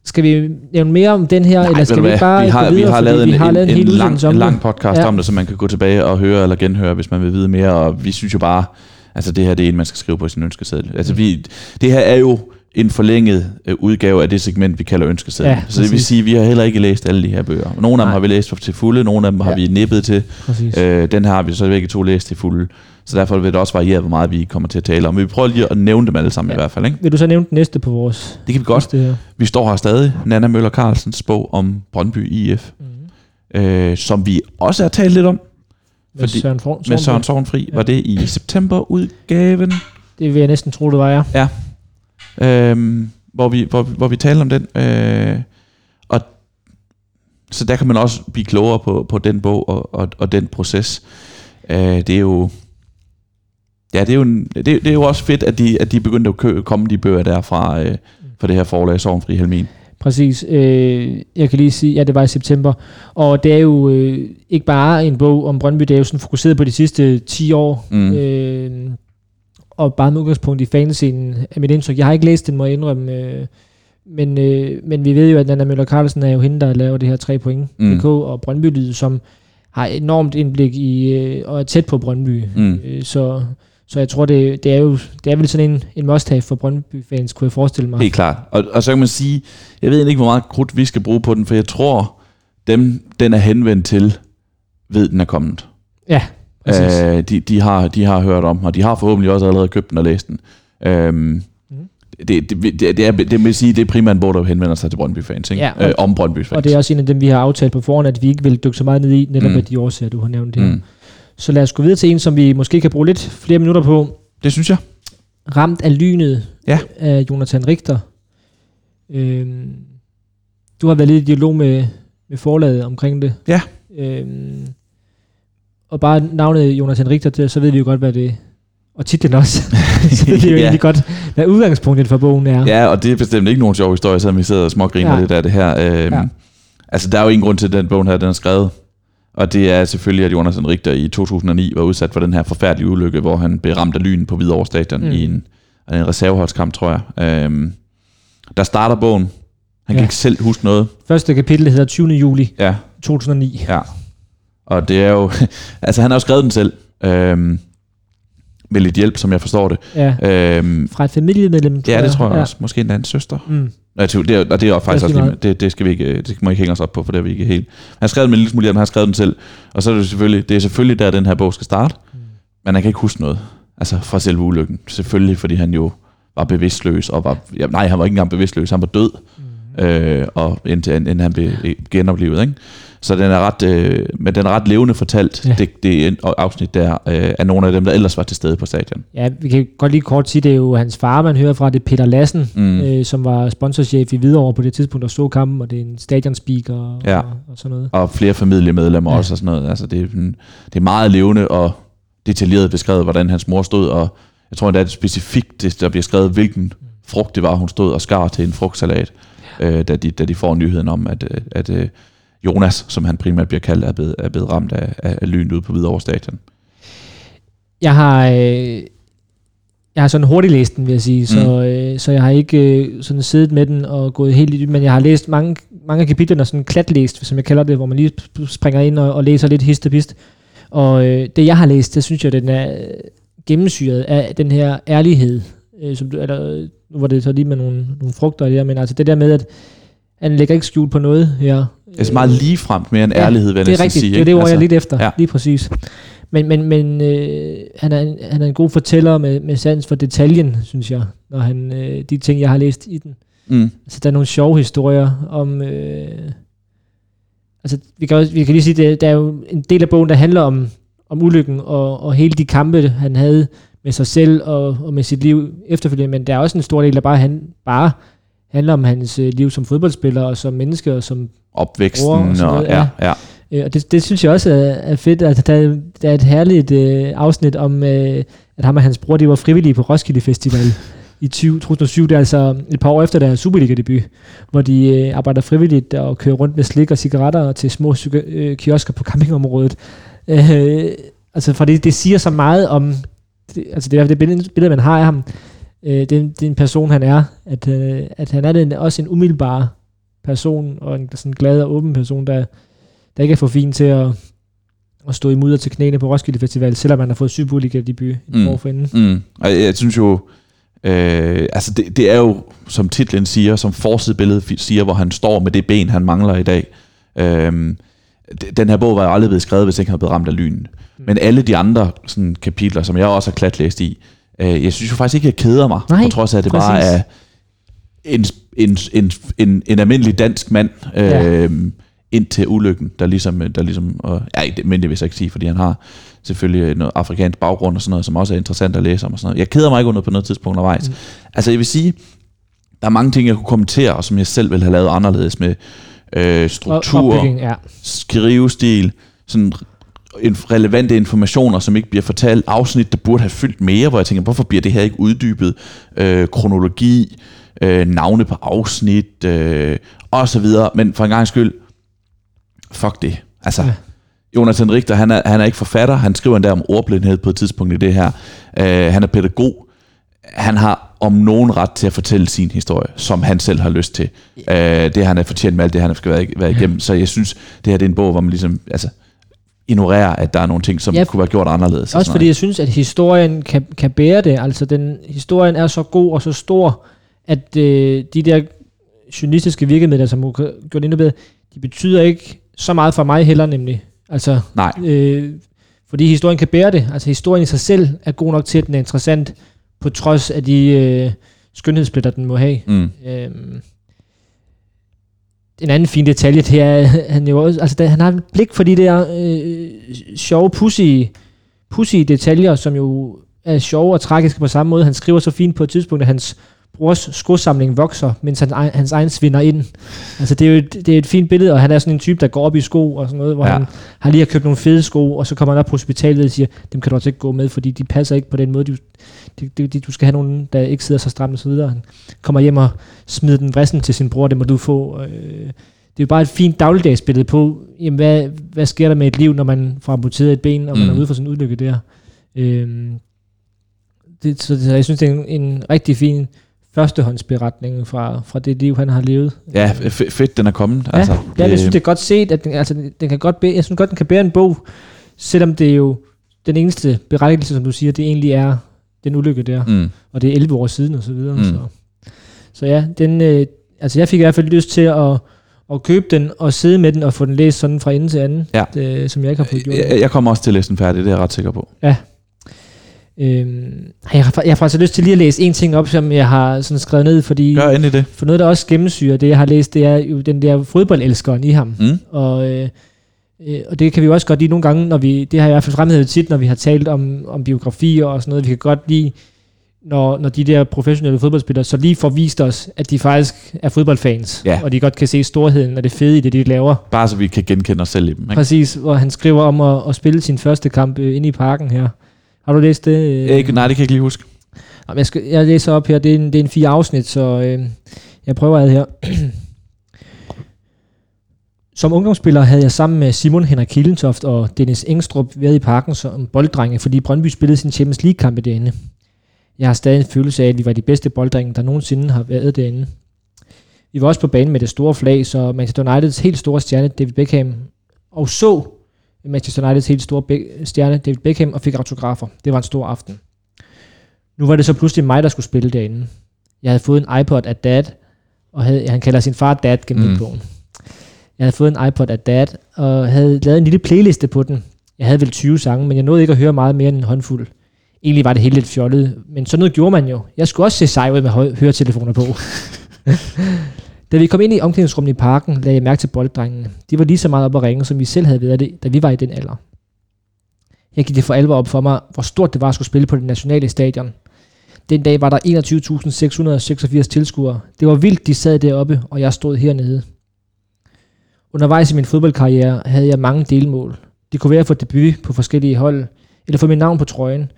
Skal vi nævne mere om den her, Nej, eller skal vi bare vi har, gå videre, vi har lavet en, vi har lavet en, en, en, lang, en lang podcast Ja. om det, så man kan gå tilbage og høre eller genhøre, hvis man vil vide mere. Og vi synes jo bare, altså det her det er en, man skal skrive på sin ønskeseddel. Altså vi, det her er jo en forlænget øh, udgave af det segment, vi kalder ønskesedlen. Ja, så det vil sige, at vi har heller ikke læst alle de her bøger. Nogle af dem Nej. har vi læst til fulde, nogle af dem har Ja. vi nippet til. Præcis. Øh, den her har vi så begge to læst til fulde. Så derfor vil det også variere, hvor meget vi kommer til at tale om. Vi prøver lige at nævne dem alle sammen ja. Ja. i hvert fald. Ikke? Vil du så nævne den næste på vores Det kan vi godt. her? Vi står her stadig. Nana Møller Carlsens bog om Brøndby IF, Mm. øh, som vi også har talt lidt om Med Fordi- Søren Forn, med Søren Sovnfri. Ja. Var det i september-udgaven? Det vil jeg næsten tro, det var, ja. øhm, hvor, vi, hvor, hvor vi taler om den. Øh, og så der kan man også blive klogere på, på den bog og, og, og den proces. Øh, det er jo ja, det er jo, en, det, det er jo også fedt, at de, at de begyndte at kø, komme de bøger der fra, øh, fra det her forlag, Sovnfri Helmin. Præcis. Øh, jeg kan lige sige, ja, det var i september. Og det er jo øh, ikke bare en bog om Brøndby, det er jo sådan fokuseret på de sidste 10 år. Mm. Øh, og bare med udgangspunkt i fanscenen er mit indtryk. Jeg har ikke læst den, må jeg indrømme. Øh, men, øh, men vi ved jo, at Nana Møller Carlsen er jo hende, der laver det her 3 point. Mm. Mm. og Brøndby Lyd, som har enormt indblik i, øh, og er tæt på Brøndby. Mm. Øh, så, så jeg tror, det, det, er jo det er vel sådan en, en must-have for Brøndby-fans, kunne jeg forestille mig. Helt klart. Og, og så kan man sige, jeg ved ikke, hvor meget krudt vi skal bruge på den, for jeg tror, dem, den er henvendt til, ved den er kommet. Ja, præcis. Øh, de, de, har, de har hørt om og de har forhåbentlig også allerede købt den og læst den. Øhm, Mhm. det, det, det, det, er, det vil sige, det er primært bog, der henvender sig til Brøndby-fans, ikke? Ja, og- øh, om Brøndby-fans. Og det er også en af dem, vi har aftalt på forhånd, at vi ikke vil dykke så meget ned i, netop mm. af de årsager, du har nævnt her. Mm. Så lad os gå videre til en, som vi måske kan bruge lidt flere minutter på. Det synes jeg. Ramt af lynet Ja. af Jonathan Richter. Øhm, du har været lidt i dialog med, med forlaget omkring det. Ja. Øhm, og bare navnet Jonathan Richter, det, så ved vi jo godt, hvad det og titlen også. så ved vi jo Ja. egentlig godt, hvad udgangspunktet for bogen er. Ja, og det er bestemt ikke nogen sjov historie, selvom vi sidder og smågriner Ja. lidt af det her. Øhm, Ja. Altså, der er jo ingen grund til, at den bogen her, den er skrevet. Og det er selvfølgelig, at Jonas Richter i 2009 var udsat for den her forfærdelige ulykke, hvor han blev ramt af lyn på Hvidovre Stadion mm. I en, en reserveholdskamp, tror jeg. Øhm, der starter bogen. Han kan Ja. ikke selv huske noget. Første kapitel hedder 20. juli Ja, 2009. ja. Og det er jo... altså, han har jo skrevet den selv. Øhm, med lidt hjælp, som jeg forstår det. Ja, Øhm, fra et familiemedlem. ja, det tror jeg ja. også. Måske endda en søster. Mm. Nej, det er, det er faktisk også lige det, det, skal vi ikke, det må ikke hænge os op på, for det er vi ikke helt. Han har skrevet med en lille smule, han har skrevet den selv. Og så er det selvfølgelig, det er selvfølgelig der, den her bog skal starte. Mm. Men han kan ikke huske noget. Altså fra selve ulykken. Selvfølgelig, fordi han jo var bevidstløs, og var, ja, nej, han var ikke engang bevidstløs, han var død, Mm. øh, og indtil, inden han blev øh, genoplevet, ikke? Så den er ret, øh, men den er ret levende fortalt, ja. Ja. det, det er afsnit der, øh, af nogle af dem, der ellers var til stede på stadion. Ja, vi kan godt lige kort sige, det er jo hans far, man hører fra, det er Peter Lassen, Mm. øh, som var sponsorchef i Hvidovre på det tidspunkt, der så kampen, og det er en stadionspeaker og, Ja. og, og sådan noget. og flere familiemedlemmer ja. Ja. også og sådan noget. Altså det, er, det er meget levende og detaljeret beskrevet, hvordan hans mor stod, og jeg tror endda, at det specifikt, det, der bliver skrevet, hvilken frugt det var, hun stod og skar til en frugtsalat, øh, da, de, da de får nyheden om, at, øh, at øh, Jonas, som han primært bliver kaldt, er blevet, er blevet ramt af, af, af lynet ude på Hvidovre Stadion. Jeg har, øh, jeg har sådan hurtigt læst den, vil jeg sige, så, øh, så jeg har ikke øh, sådan siddet med den og gået helt i men jeg har læst mange, mange af kapitlerne sådan klatlæst, som jeg kalder det, hvor man lige sp- springer ind og, og læser lidt hist og pist. Og øh, det, jeg har læst, det synes jeg, den er gennemsyret af den her ærlighed, øh, som du, eller, nu var det så lige med nogle, nogle frugter der, men altså det der med, at han lægger ikke skjult på noget her. Det er så meget ligefremt mere end Ja, ærlighed, vil jeg det er rigtigt, sige. det er det ord, altså, jeg er lidt efter, ja. ja. lige præcis. Men, men, men øh, han, er en, han er en god fortæller med, med sans for detaljen, synes jeg, når han, øh, de ting, jeg har læst i den. Mm, Altså, der er nogle sjove historier om... Øh, altså, vi kan, også, vi kan lige sige, at der er jo en del af bogen, der handler om, om ulykken og, og hele de kampe, han havde med sig selv og, og med sit liv efterfølgende, men der er også en stor del, der bare, han, bare handler om hans øh, liv som fodboldspiller og som menneske og som opvæksten Ord og sådan og, noget, ja, ja. ja. Øh, og det, det synes jeg også er, fedt. Altså, der, er- der er et herligt øh, afsnit om, øh, at ham og hans bror, de var frivillige på Roskilde Festival i 20, 2007. Det er altså et par år efter deres Superliga-debut, hvor de øh, arbejder frivilligt og kører rundt med slik og cigaretter til små øh, kiosker på campingområdet. Øh, altså, for det, det siger så meget om, det, altså det er det billede, man har af ham. Øh, det, er- det er en person, han er. At, øh, at han er den, også en umiddelbar person, og en sådan glad og åben person, der, der ikke er for fin til at, at stå i mudder til knæene på Roskilde Festival, selvom man har fået Superliga-debut et Mm. år forinden. Mm. Og jeg synes jo, Øh, altså det, det er jo, som titlen siger, som forsidebilledet siger, hvor han står med det ben, han mangler i dag. Øh, den her bog var jo aldrig blevet skrevet, hvis ikke han havde blevet ramt af lynen. Mm. Men alle de andre sådan, kapitler, som jeg også har klatlæst i, øh, jeg synes jo faktisk ikke, jeg keder mig, Nej, på trods af, at det præcis. bare er en, en, en, en, en almindelig dansk mand, øh, Ja. ind til ulykken, der ligesom, der ligesom og, ja, det, men det vil jeg ikke sige, fordi han har selvfølgelig noget afrikansk baggrund og sådan noget, som også er interessant at læse om og sådan noget. Jeg keder mig ikke under på noget tidspunkt undervejs. Mm. Altså jeg vil sige, der er mange ting, jeg kunne kommentere, og som jeg selv ville have lavet anderledes med øh, struktur, ja. skrivestil, sådan relevante informationer, som ikke bliver fortalt, afsnit, der burde have fyldt mere, hvor jeg tænker, hvorfor bliver det her ikke uddybet, øh, kronologi, øh, navne på afsnit, øh, og så videre, men for en gang skyld, fuck det. Altså, Ja. ja. Jonathan Richter, han er, han er ikke forfatter, han skriver endda om ordblindhed på et tidspunkt i det her. Øh, han er pædagog. Han har om nogen ret til at fortælle sin historie, som han selv har lyst til. Øh, det har han er fortjent med alt det, han skal være, være igennem. Så jeg synes, det her det er en bog, hvor man ligesom altså, ignorerer, at der er nogle ting, som Ja, kunne være gjort anderledes. og Også fordi jeg synes, at historien kan, kan bære det. Altså, den, historien er så god og så stor, at øh, de der journalistiske virkemidler, som har gjort endnu bedre, de betyder ikke så meget for mig heller nemlig. Altså, Nej, øh, fordi historien kan bære det. Altså, historien i sig selv er god nok til, at den er interessant, på trods af de øh, skønhedspletter, den må have. mm, Øhm, en anden fin detalje, det er, han, jo også, altså, han har et blik for de der øh, sjove, pussy, pussy detaljer, som jo er sjove og tragiske på samme måde. Han skriver så fint på et tidspunkt, at hans brors skosamling vokser, mens han, ej- hans egen svinder ind. Altså det er jo et, det er et fint billede, og han er sådan en type, der går op i sko og sådan noget, hvor ja. Han har lige har købt nogle fede sko, og så kommer han op på hospitalet og siger, dem kan du altså ikke gå med, fordi de passer ikke på den måde, du, de, de, de, du skal have nogen, der ikke sidder så stramt og så videre. Han kommer hjem og smider den vrissen til sin bror, det må du få. Øh, det er jo bare et fint dagligdagsbillede på, jamen hvad, hvad sker der med et liv, når man får amputeret et ben, og man Mm. er ude for sådan en ulykke der. Øh, det, så, så jeg synes, det er en, en rigtig fin førstehåndsberetning fra, fra det liv, han har levet. ja, f- fedt, den er kommet. Ja, altså, ja jeg synes, det er godt set, at den, altså, den kan godt bære, jeg synes godt, den kan bære en bog, selvom det er jo den eneste berettigelse, som du siger, det egentlig er den ulykke der, mm. Og det er 11 år siden og så videre. Mm. Så, så ja, den, øh, altså jeg fik i hvert fald lyst til at, at købe den og sidde med den og få den læst sådan fra ende til anden, Ja. det, som jeg ikke har fået gjort. jeg, jeg kommer også til at læse den færdig, det er jeg ret sikker på. Øhm, jeg, har, jeg har faktisk lyst til lige at læse en ting op, som jeg har sådan skrevet ned, fordi Gør endelig det. for noget, der også gennemsyrer det, jeg har læst, det er jo den der fodboldelskeren i ham. Mm. Og, øh, øh, og det kan vi jo også godt lide nogle gange, når vi, det har jeg i hvert fald fremhævet tit, når vi har talt om, om biografier og sådan noget. Vi kan godt lide, når, når de der professionelle fodboldspillere så lige får vist os, at de faktisk er fodboldfans. Ja. Og de godt kan se storheden og det fede i det, de laver. Bare så vi kan genkende os selv i dem. Ikke? Præcis, hvor han skriver om at, at spille sin første kamp øh, inde i parken her. Har du læst det? øh? Ikke, nej, det kan jeg ikke lige huske. Jamen, Jeg, skal, jeg læser op her, det er en, det er en fire afsnit, så øh, jeg prøver ad her. Som ungdomsspiller havde jeg sammen med Simon Henrik Killentoft og Dennis Engstrup været i parken som bolddrenge, fordi Brøndby spillede sin Champions League-kampe derinde. Jeg har stadig en følelse af, at vi var de bedste bolddrenge, der nogensinde har været derinde. Vi var også på banen med det store flag, så Manchester Uniteds helt store stjerne David Beckham og så Manchester Uniteds helt store be- stjerne David Beckham og fik autografer. Det var en stor aften. Nu var det så pludselig mig, der skulle spille derinde. Jeg havde fået en iPod af dad, og havde, han kalder sin far dad gennem Mm. bogen. Jeg havde fået en iPod af dad, og havde lavet en lille playliste på den. Jeg havde vel 20 sange, men jeg nåede ikke at høre meget mere end en håndfuld. Egentlig var det helt lidt fjollet, men sådan noget gjorde man jo. Jeg skulle også se sej ud med hø- høretelefoner på. da vi kom ind i omklædningsrummet i parken, lagde jeg mærke til bolddrengene. De var lige så meget op at ringe, som vi selv havde været det, da vi var i den alder. Her gik det for alvor op for mig, hvor stort det var at skulle spille på det nationale stadion. Den dag var der 21.686 tilskuere. Det var vildt, de sad deroppe, og jeg stod hernede. Undervejs i min fodboldkarriere havde jeg mange delmål. Det kunne være at få debut på forskellige hold, eller få mit navn på trøjen.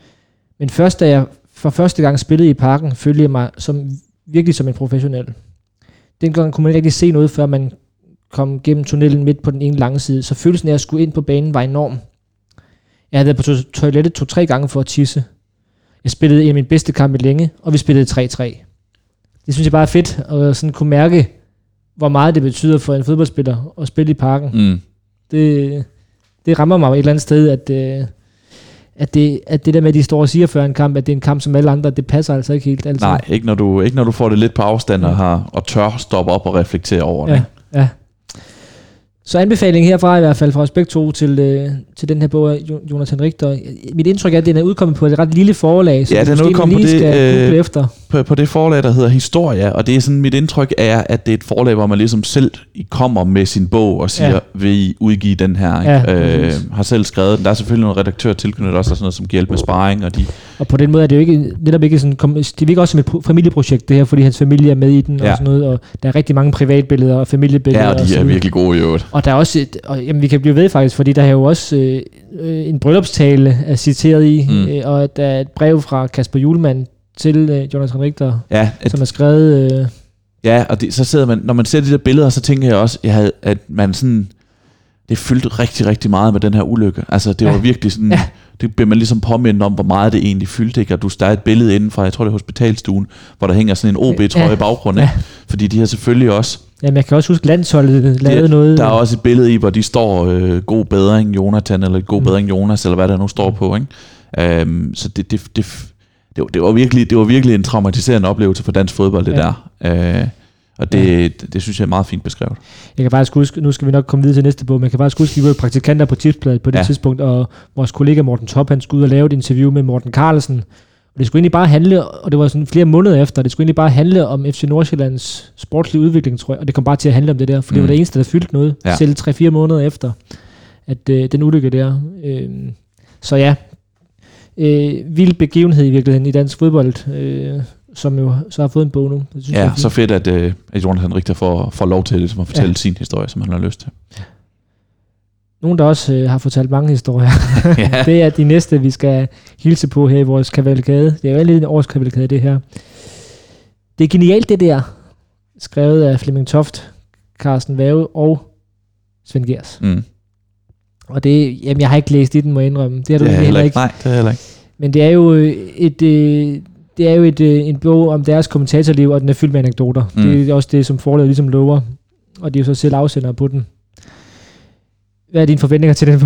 Men først da jeg for første gang spillede i parken, følte jeg mig som, virkelig som en professionel. Dengang kunne man ikke rigtig se noget, før man kom gennem tunnelen midt på den ene lange side, så følelsen af at skulle ind på banen var enorm. Jeg havde været på to- toilettet to-tre gange for at tisse. Jeg spillede en af mine bedste kampe længe, og vi spillede 3-3. Det synes jeg bare er fedt, at sådan kunne mærke, hvor meget det betyder for en fodboldspiller at spille i parken. Mm. Det, det rammer mig et eller andet sted, at, øh, at det, at det der med, at de står og siger før en kamp, at det er en kamp som alle andre, det passer altså ikke helt altid. Nej, ikke når, du, ikke når du får det lidt på afstand og, har, og tør stoppe op og reflektere over det. Ja, ja. Så anbefaling herfra i hvert fald fra os begge to til, øh, til den her bog af Jo- Jonathan Richter. Mit indtryk er, at den er udkommet på et ret lille forlag, så Ja, den er udkommet lige på det, skal øh, efter. på, på det forlag, der hedder Historia, og det er sådan, mit indtryk er, at det er et forlag, hvor man ligesom selv kommer med sin bog og siger, Ja. vil I udgive den her? Ikke? Ja, øh, har selv skrevet den. Der er selvfølgelig nogle redaktører tilknyttet også, og sådan noget, som kan hjælpe med sparring, og de, Og på den måde er det jo ikke, netop ikke sådan, kom, det virker også som et pro- familieprojekt, det her, fordi hans familie er med i den og Ja. sådan noget, og der er rigtig mange privatbilleder og familiebilleder. ja, og de så er virkelig gode i øvrigt. Og der er også, et, og, jamen, vi kan blive ved faktisk, fordi der er jo også øh, øh, en bryllupstale er citeret i, Mm. øh, og der er et brev fra Kasper Julemand til øh, Jonathan Richter, Ja, at, som er skrevet... Øh, ja og det, så sidder man, når man ser de der billeder, så tænker jeg også, jeg havde, at man sådan, det fyldte rigtig, rigtig meget med den her ulykke. Altså, det Ja. var virkelig sådan, Ja. det bliver man ligesom påmindet om, hvor meget det egentlig fyldte, ikke? Og du der er et billede inden fra, jeg tror det er hospitalstuen, hvor der hænger sådan en OB-trøje Ja. i baggrunden, Ja. Fordi de har selvfølgelig også, jamen, jeg kan også huske, landsholdet lavede Ja, noget... der er også et billede i, hvor de står, øh, god bedring Jonathan, eller god Mm. bedring Jonas, eller hvad der nu står på, ikke? Um, så det, det, det, det, var, det, var virkelig, det var virkelig en traumatiserende oplevelse for dansk fodbold, det Ja. der. Uh, og det, det, det synes jeg er meget fint beskrevet. Jeg kan faktisk huske, nu skal vi nok komme videre til næste bog, men jeg kan faktisk huske, at vi var praktikanter på tipsbladet på det Ja. tidspunkt, og vores kollega Morten Top, han skulle ud og lave et interview med Morten Carlsen, og det skulle egentlig bare handle, og det var sådan flere måneder efter, det skulle egentlig bare handle om FC Nordsjællands sportslige udvikling, tror jeg, og det kom bare til at handle om det der, for mm. det Mm. var det eneste, der fyldte noget, ja. Selv 3-4 måneder efter, at øh, den ulykke der. Øh, så ja, øh, vild begivenhed i virkeligheden i dansk fodbold, øh, som jo så har fået en bog nu. Det synes jeg Ja, fint. så fedt, at, øh, at Jonathan Richter får, får lov til ligesom, at fortælle ja. sin historie, som han har lyst til. Nogen, der også øh, har fortalt mange historier. Ja. det er de næste, vi skal hilse på her i vores kavalkade. Det er jo lidt en årskavalkade, det her. Det er genialt, det der. Skrevet af Flemming Toft, Carsten Vave og Svend Gers. Mm. Og det, jamen, jeg har ikke læst i den, må jeg indrømme. Det har du Det er heller heller ikke. Nej, det er heller ikke. Men det er jo øh, et, øh, det er jo et, øh, en bog om deres kommentatorliv, og den er fyldt med anekdoter. Mm. Det er også det, som forlaget ligesom lover. Og de er jo så selv afsender på den. Hvad er dine forventninger til den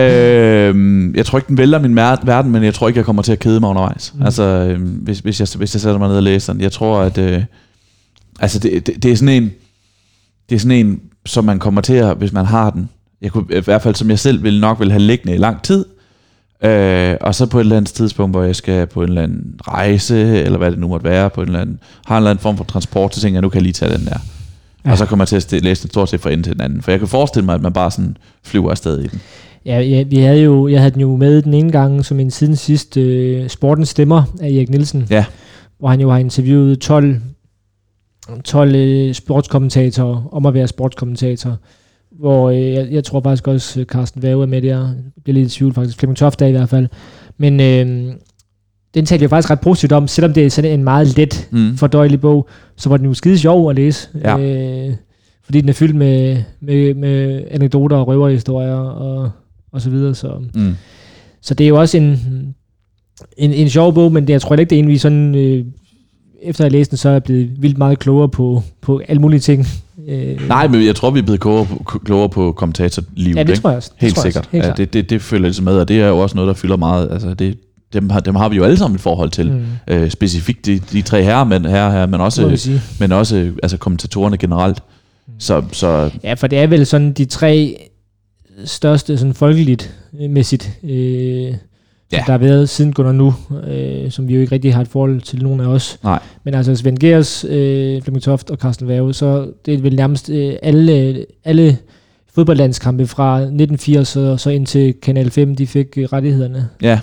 øhm, jeg tror ikke, den vælter min verden, men jeg tror ikke, jeg kommer til at kede mig undervejs. Mm. Mm. Altså, øhm, hvis, hvis, jeg, hvis jeg sætter mig ned og læser den. Jeg tror, at... Øh, altså, det, det, det er sådan en... Det er sådan en, som man kommer til at, hvis man har den. Jeg kunne, I hvert fald, som jeg selv vil nok vil have liggende i lang tid. Øh, og så på et eller andet tidspunkt, hvor jeg skal på en eller anden rejse, eller hvad det nu måtte være, på en eller anden, har en eller anden form for transport, så tænker jeg, nu kan jeg lige tage den der. Ja. Og så kommer jeg til at st- læse den stort set fra ende til den anden. For jeg kan forestille mig, at man bare sådan flyver afsted i den. Ja, ja, vi havde jo, jeg havde den jo med den ene gang som en siden sidst øh, Sportens Stemmer af Erik Nielsen. Ja. Hvor han jo har interviewet 12, 12 øh, sportskommentatorer om at være sportskommentator. Hvor øh, jeg, jeg tror faktisk også, Carsten Vave er med der. Jeg bliver lidt i tvivl faktisk. Flemming Toft er i hvert fald. Men øh, den talte jeg faktisk ret positivt om, selvom det er sådan en meget let, Mm. fordøjelig bog, så var den jo skide sjov at læse. Ja. Øh, fordi den er fyldt med, med, med anekdoter og røverhistorier og, og så videre. Så, Mm. så det er jo også en, en, en sjov bog, men det, jeg tror ikke, det er en, vi sådan, øh, efter at have læst den, så er jeg blevet vildt meget klogere på, på alle mulige ting. Øh, Nej, men jeg tror, vi er blevet klogere på, klogere på kommentatorlivet. ja, det ikke? tror jeg også. Helt tror jeg sikkert. Også. Helt ja, det, det, det følger ligesom med, og det er jo også noget, der fylder meget. Altså, det, dem, har, dem har vi jo alle sammen et forhold til. Mm, Mm. Øh, specifikt de, de tre herrer, men, herrer her, men også, men også altså, kommentatorerne generelt. Så, så Ja, for det er vel sådan de tre største sådan folkeligt øh, mæssigt, øh, ja. Der har været siden Gunnar nu, øh, som vi jo ikke rigtig har et forhold til nogen af os. Nej. Men altså Svend Gers, øh, Flemming Toft og Carsten Værge, så det er vel nærmest øh, alle, alle fodboldlandskampe fra 1980 og så indtil Kanal 5, de fik øh, rettighederne. ja,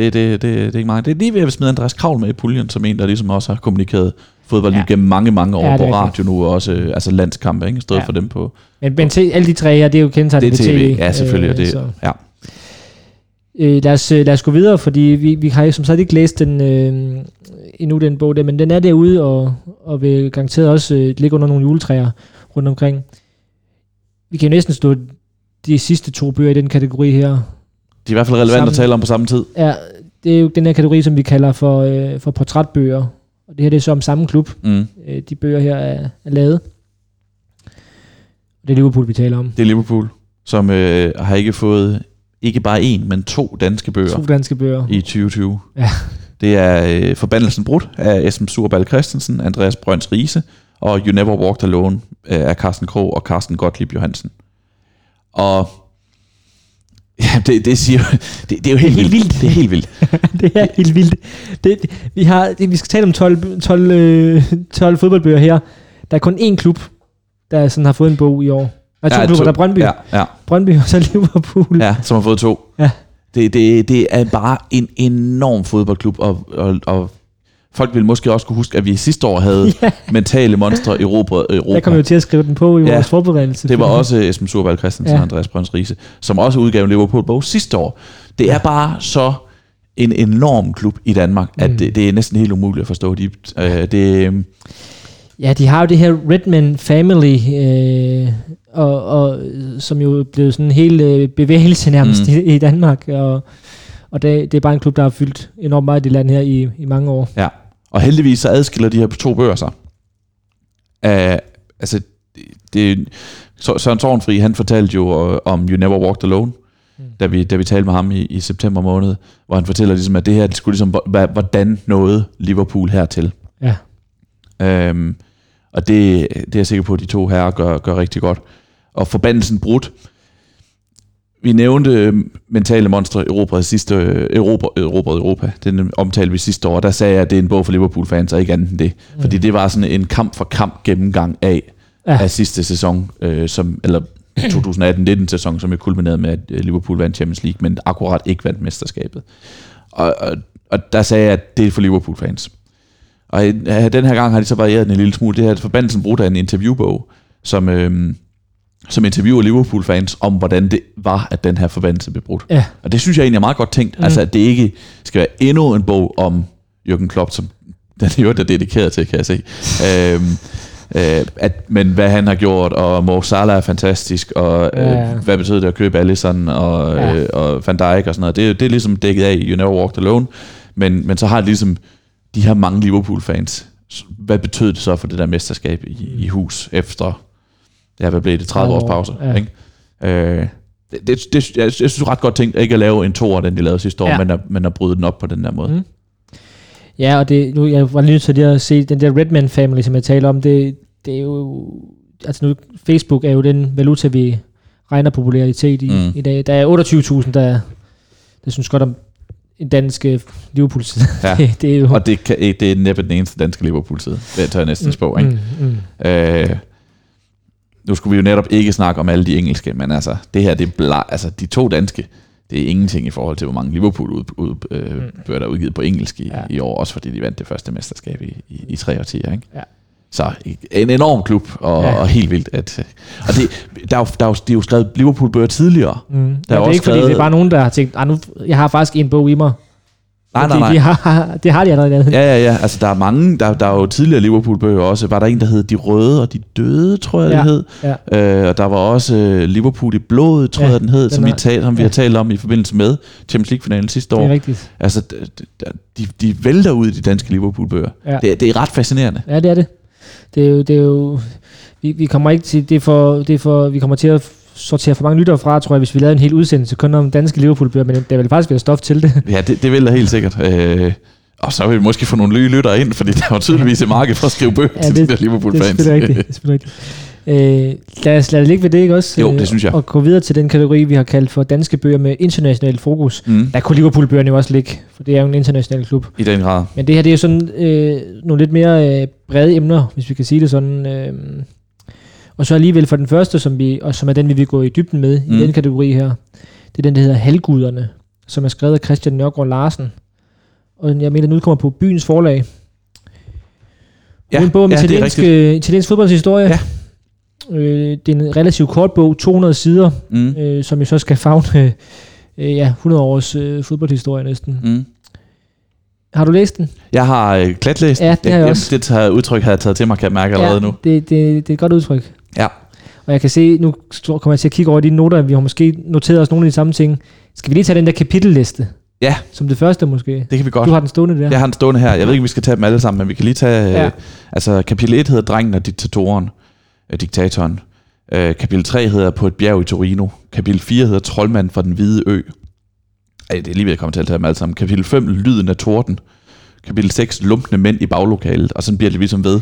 det, det, det, det er ikke mange. Det er lige ved at smide Andreas Kravl med i puljen, som en, der ligesom også har kommunikeret fodbold Ja. gennem mange, mange år Ja, på radio nu, og også øh, altså landskampe, ikke? Stået Ja. ja. for dem på. Men, men til, alle de tre her, det er jo kendetegnet Det er ved TV, ja, selvfølgelig, og det- så. ja. Øh, lad, os, øh, lad os gå videre, fordi vi, vi har jo som sagt ikke læst den øh, endnu, den bog der, men den er derude, og, og vil garanteret også øh, ligge under nogle juletræer rundt omkring. Vi kan jo næsten stå de sidste to bøger i den kategori her. De er i hvert fald relevant Sammen. at tale om på samme tid. Ja, det er jo den her kategori, som vi kalder for, øh, for portrætbøger. Og det her det er så om samme klub. Mm. Øh, de bøger her er, er lavet. Det er Liverpool, vi taler om. Det er Liverpool, som øh, har ikke fået ikke bare en, men to danske bøger To danske bøger. i 2020. Ja. Det er øh, Forbandelsen Brudt af Esben Surbal Christensen, Andreas Brøns Riese, og You Never Walked Alone øh, af Carsten Krog og Carsten Gottlieb Johansen. Og ja, det, det, siger, det, det er jo helt, helt vildt. vildt. Det er helt vildt. det er helt vildt. Det, vi, har, det, vi skal tale om 12, 12, øh, 12 fodboldbøger her. Der er kun én klub, der sådan har fået en bog i år. Er to Ja, klubber, der er Brøndby. Ja, ja, Brøndby og så Liverpool. ja, som har fået to. Ja. Det, det, det er bare en enorm fodboldklub, og, og, og folk vil måske også kunne huske, at vi sidste år havde Ja. mentale monstre i Europa. Jeg kom jo til at skrive den på i Ja. vores forberedelse. Det var også Esben Survald Christensen ja. Ja. og Andreas Brøns Riese, som også udgav en Liverpool-bog sidste år. Det er bare så en enorm klub i Danmark, at Mm. det, det er næsten helt umuligt at forstå. De, øh, det, Ja, de har jo det her Redman Family, øh, og, og, som jo er blevet sådan en hel øh, bevægelse nærmest mm. i, i Danmark. Og, og det, det er bare en klub, der har fyldt enormt meget i det land her i, i mange år. ja. Og heldigvis så adskiller de her to bøger sig. Uh, altså, det, det, Sø- Søren Tornfri, han fortalte jo øh, om You Never Walked Alone, Mm. da vi, da vi talte med ham i, i september måned, hvor han fortæller ligesom, at det her det skulle ligesom, hvordan nåede Liverpool hertil. Ja. Øhm, og det, det er jeg sikker på, at de to herrer gør, gør rigtig godt. Og forbandelsen brudt. Vi nævnte øh, mentale monstre Europa sidste øh, Europa, Europa, Europa. Den omtalte vi sidste år. Der sagde jeg, at det er en bog for Liverpool-fans, og ikke andet end det. Mm. Fordi det var sådan en kamp for kamp gennemgang af, Ja. af sidste sæson, øh, som, eller 2018-19 sæson, som er kulmineret med, at øh, Liverpool vandt Champions League, men akkurat ikke vandt mesterskabet. Og, og, og der sagde jeg, at det er for Liverpool-fans. Og den her gang har de så varieret den en lille smule. Det her Forbandelsen brugt af en interviewbog, som, øhm, som interviewer Liverpool-fans om, hvordan det var, at den her forbandelse blev brudt. Ja. Og det synes jeg egentlig er meget godt tænkt. Mm. Altså, at det ikke skal være endnu en bog om Jürgen Klopp, som den er jo er dedikeret til, kan jeg se. øhm, øh, at, men hvad han har gjort, og Mo Salah er fantastisk, og øh, Ja. hvad betyder det at købe Alisson og, Ja. øh, og Van Dijk og sådan noget. Det, er- det er ligesom dækket af i You Never Walked Alone, men, men så har de ligesom de her mange Liverpool-fans. Hvad betød det så for det der mesterskab i, i hus efter, ja, hvad blev det, 30 års 30 år, pause? ja. Ikke? Øh, det, det, det, jeg, jeg synes ret godt tænkt, ikke at lave en toer, den de lavede sidste år, Ja. men, at, men at bryde den op på den der måde. Mm. Ja, og det, nu, jeg var lige til lige at se den der Redman Family, som jeg taler om, det, det er jo, altså nu, Facebook er jo den valuta, vi regner popularitet i Mm. mm. i dag. Der er 28.000, der, der synes godt om en dansk Liverpool-side. Ja. det, det er jo... Og det, kan, det er næppe den eneste danske Liverpool-side. Det tager jeg næsten spå, ikke? Mm, mm. Øh, nu skulle vi jo netop ikke snakke om alle de engelske, men altså, det her, det er bla, altså, de to danske, det er ingenting i forhold til, hvor mange Liverpool ud, ud, øh, Mm. der er udgivet på engelsk i, Ja. i år, også fordi de vandt det første mesterskab i, i, i tre årtier, ikke? Ja. Så en enorm klub, og, Ja. og helt vildt. At, og det, der er jo, der er jo, de er jo skrevet Liverpool-bøger tidligere. Mm. Der er ja, det er ikke fordi, skrevet- det er bare nogen, der har tænkt, ah, nu, jeg har faktisk en bog i mig. Nej, nej, nej. De har, det har de allerede. Ja, ja, ja. Altså, der er mange, der, der er jo tidligere Liverpool-bøger også. Var der en, der hed De Røde og De Døde, tror jeg, Ja, det hed. ja. Øh, og der var også øh, Liverpool i blodet, tror Ja, jeg, den hed, den som, vi, tal, som vi ja. har talt om i forbindelse med Champions League-finalen sidste Det er år. rigtigt. Altså, de, de vælter ud i de danske Liverpool-bøger. Ja. Det, det er ret fascinerende. Ja, det er det. Det er jo, det er jo vi, vi kommer ikke til, det er for, det er for, vi kommer til at sortere for mange lyttere fra, tror jeg, hvis vi lavede en hel udsendelse kun om danske Liverpool-bøger, men der vil faktisk være stof til det. Ja, det, det vil der helt sikkert. Øh, og så vil vi måske få nogle nye lyttere ind, fordi der er jo tydeligvis et marked for at skrive bøger Ja, til det- de der Det er Liverpool-fans. rigtigt. Det er selvfølgelig rigtigt. Øh, lad, os, lad det ligge ved det, ikke også? Jo, det synes jeg. Og gå videre til den kategori, vi har kaldt for danske bøger med international fokus. Mm, Der kunne Liverpool-bøgerne jo også ligge, for det er jo en international klub. I den grad. Men det her, det er jo sådan øh, nogle lidt mere øh, brede emner, hvis vi kan sige det sådan. Øh, og så alligevel for den første, som vi, og som er den, vi vil gå i dybden med mm. I den kategori her, det er den, der hedder Halvguderne, som er skrevet af Christian Nørgaard Larsen. Og jeg mener, den udkommer på Byens Forlag. Ja, det er en bog om ja, italiensk, øh, italiensk fodboldshistorie. Ja. Øh, det er en relativt kort bog, 200 sider, Mm, øh, som jo så skal fagne øh, ja, 100 års øh, fodboldhistorie næsten. mm. Har du læst den? Jeg har øh, klatlæst. Ja, det har jeg Jamen, også. Det udtryk har jeg taget til mig, kan jeg mærke allerede nu. Det, det, det er et godt udtryk. Ja. Og jeg kan se, nu kommer jeg til at kigge over de noter, vi har måske noteret os nogle af de samme ting. Skal vi lige tage den der kapitelliste? Ja. Som det første måske. Det kan vi godt. Du har den stående der. Jeg har den stående her. Jeg ved ikke, om vi skal tage dem alle sammen, men vi kan lige tage... Ja. Ja. Øh, altså, kapitel 1 hedder Drengen og diktatoren. Øh, diktatoren. Øh, kapitel 3 hedder På et bjerg i Torino. Kapitel 4 hedder Troldmand fra den hvide ø. Ej, det er lige ved at komme til at tage dem alle sammen. Kapitel 5, Lyden af torden. Kapitel 6, Lumpende mænd i baglokalet. Og sådan bliver det ligesom ved.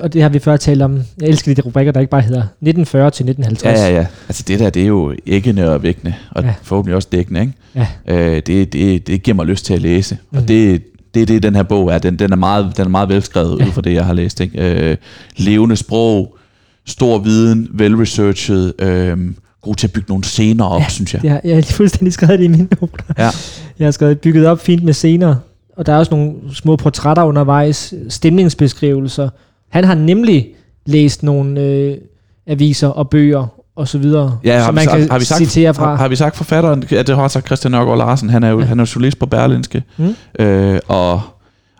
Og det har vi før talt om. Jeg elsker de der rubrikker, der ikke bare hedder 1940 til 1950. Ja, ja, ja. Altså det der, det er jo æggende og vækkende, og Ja. ja. forhåbentlig også dækkende, ikke? Ja. Øh, det, det, det giver mig lyst til at læse, mm. Mhm. og det, det er det, den her bog er. Den, den, er, meget, den er meget velskrevet ja. ud fra det, jeg har læst. Ikke? Øh, levende sprog, stor viden, velresearchet, øh, god til at bygge nogle scener op, ja, synes jeg. Har, jeg har fuldstændig skrevet det i mine noter. Ja. Jeg har skrevet bygget op fint med scener, og der er også nogle små portrætter undervejs, stemningsbeskrivelser. Han har nemlig læst nogle øh, aviser og bøger og så videre, Ja, som vi, man sagt, kan har, vi sagt, citere fra. har, har vi sagt forfatteren, ja, det har sagt Christian Nørgaard Larsen, han er jo, ja. han er jo journalist på Berlinske, Mm. øh, og,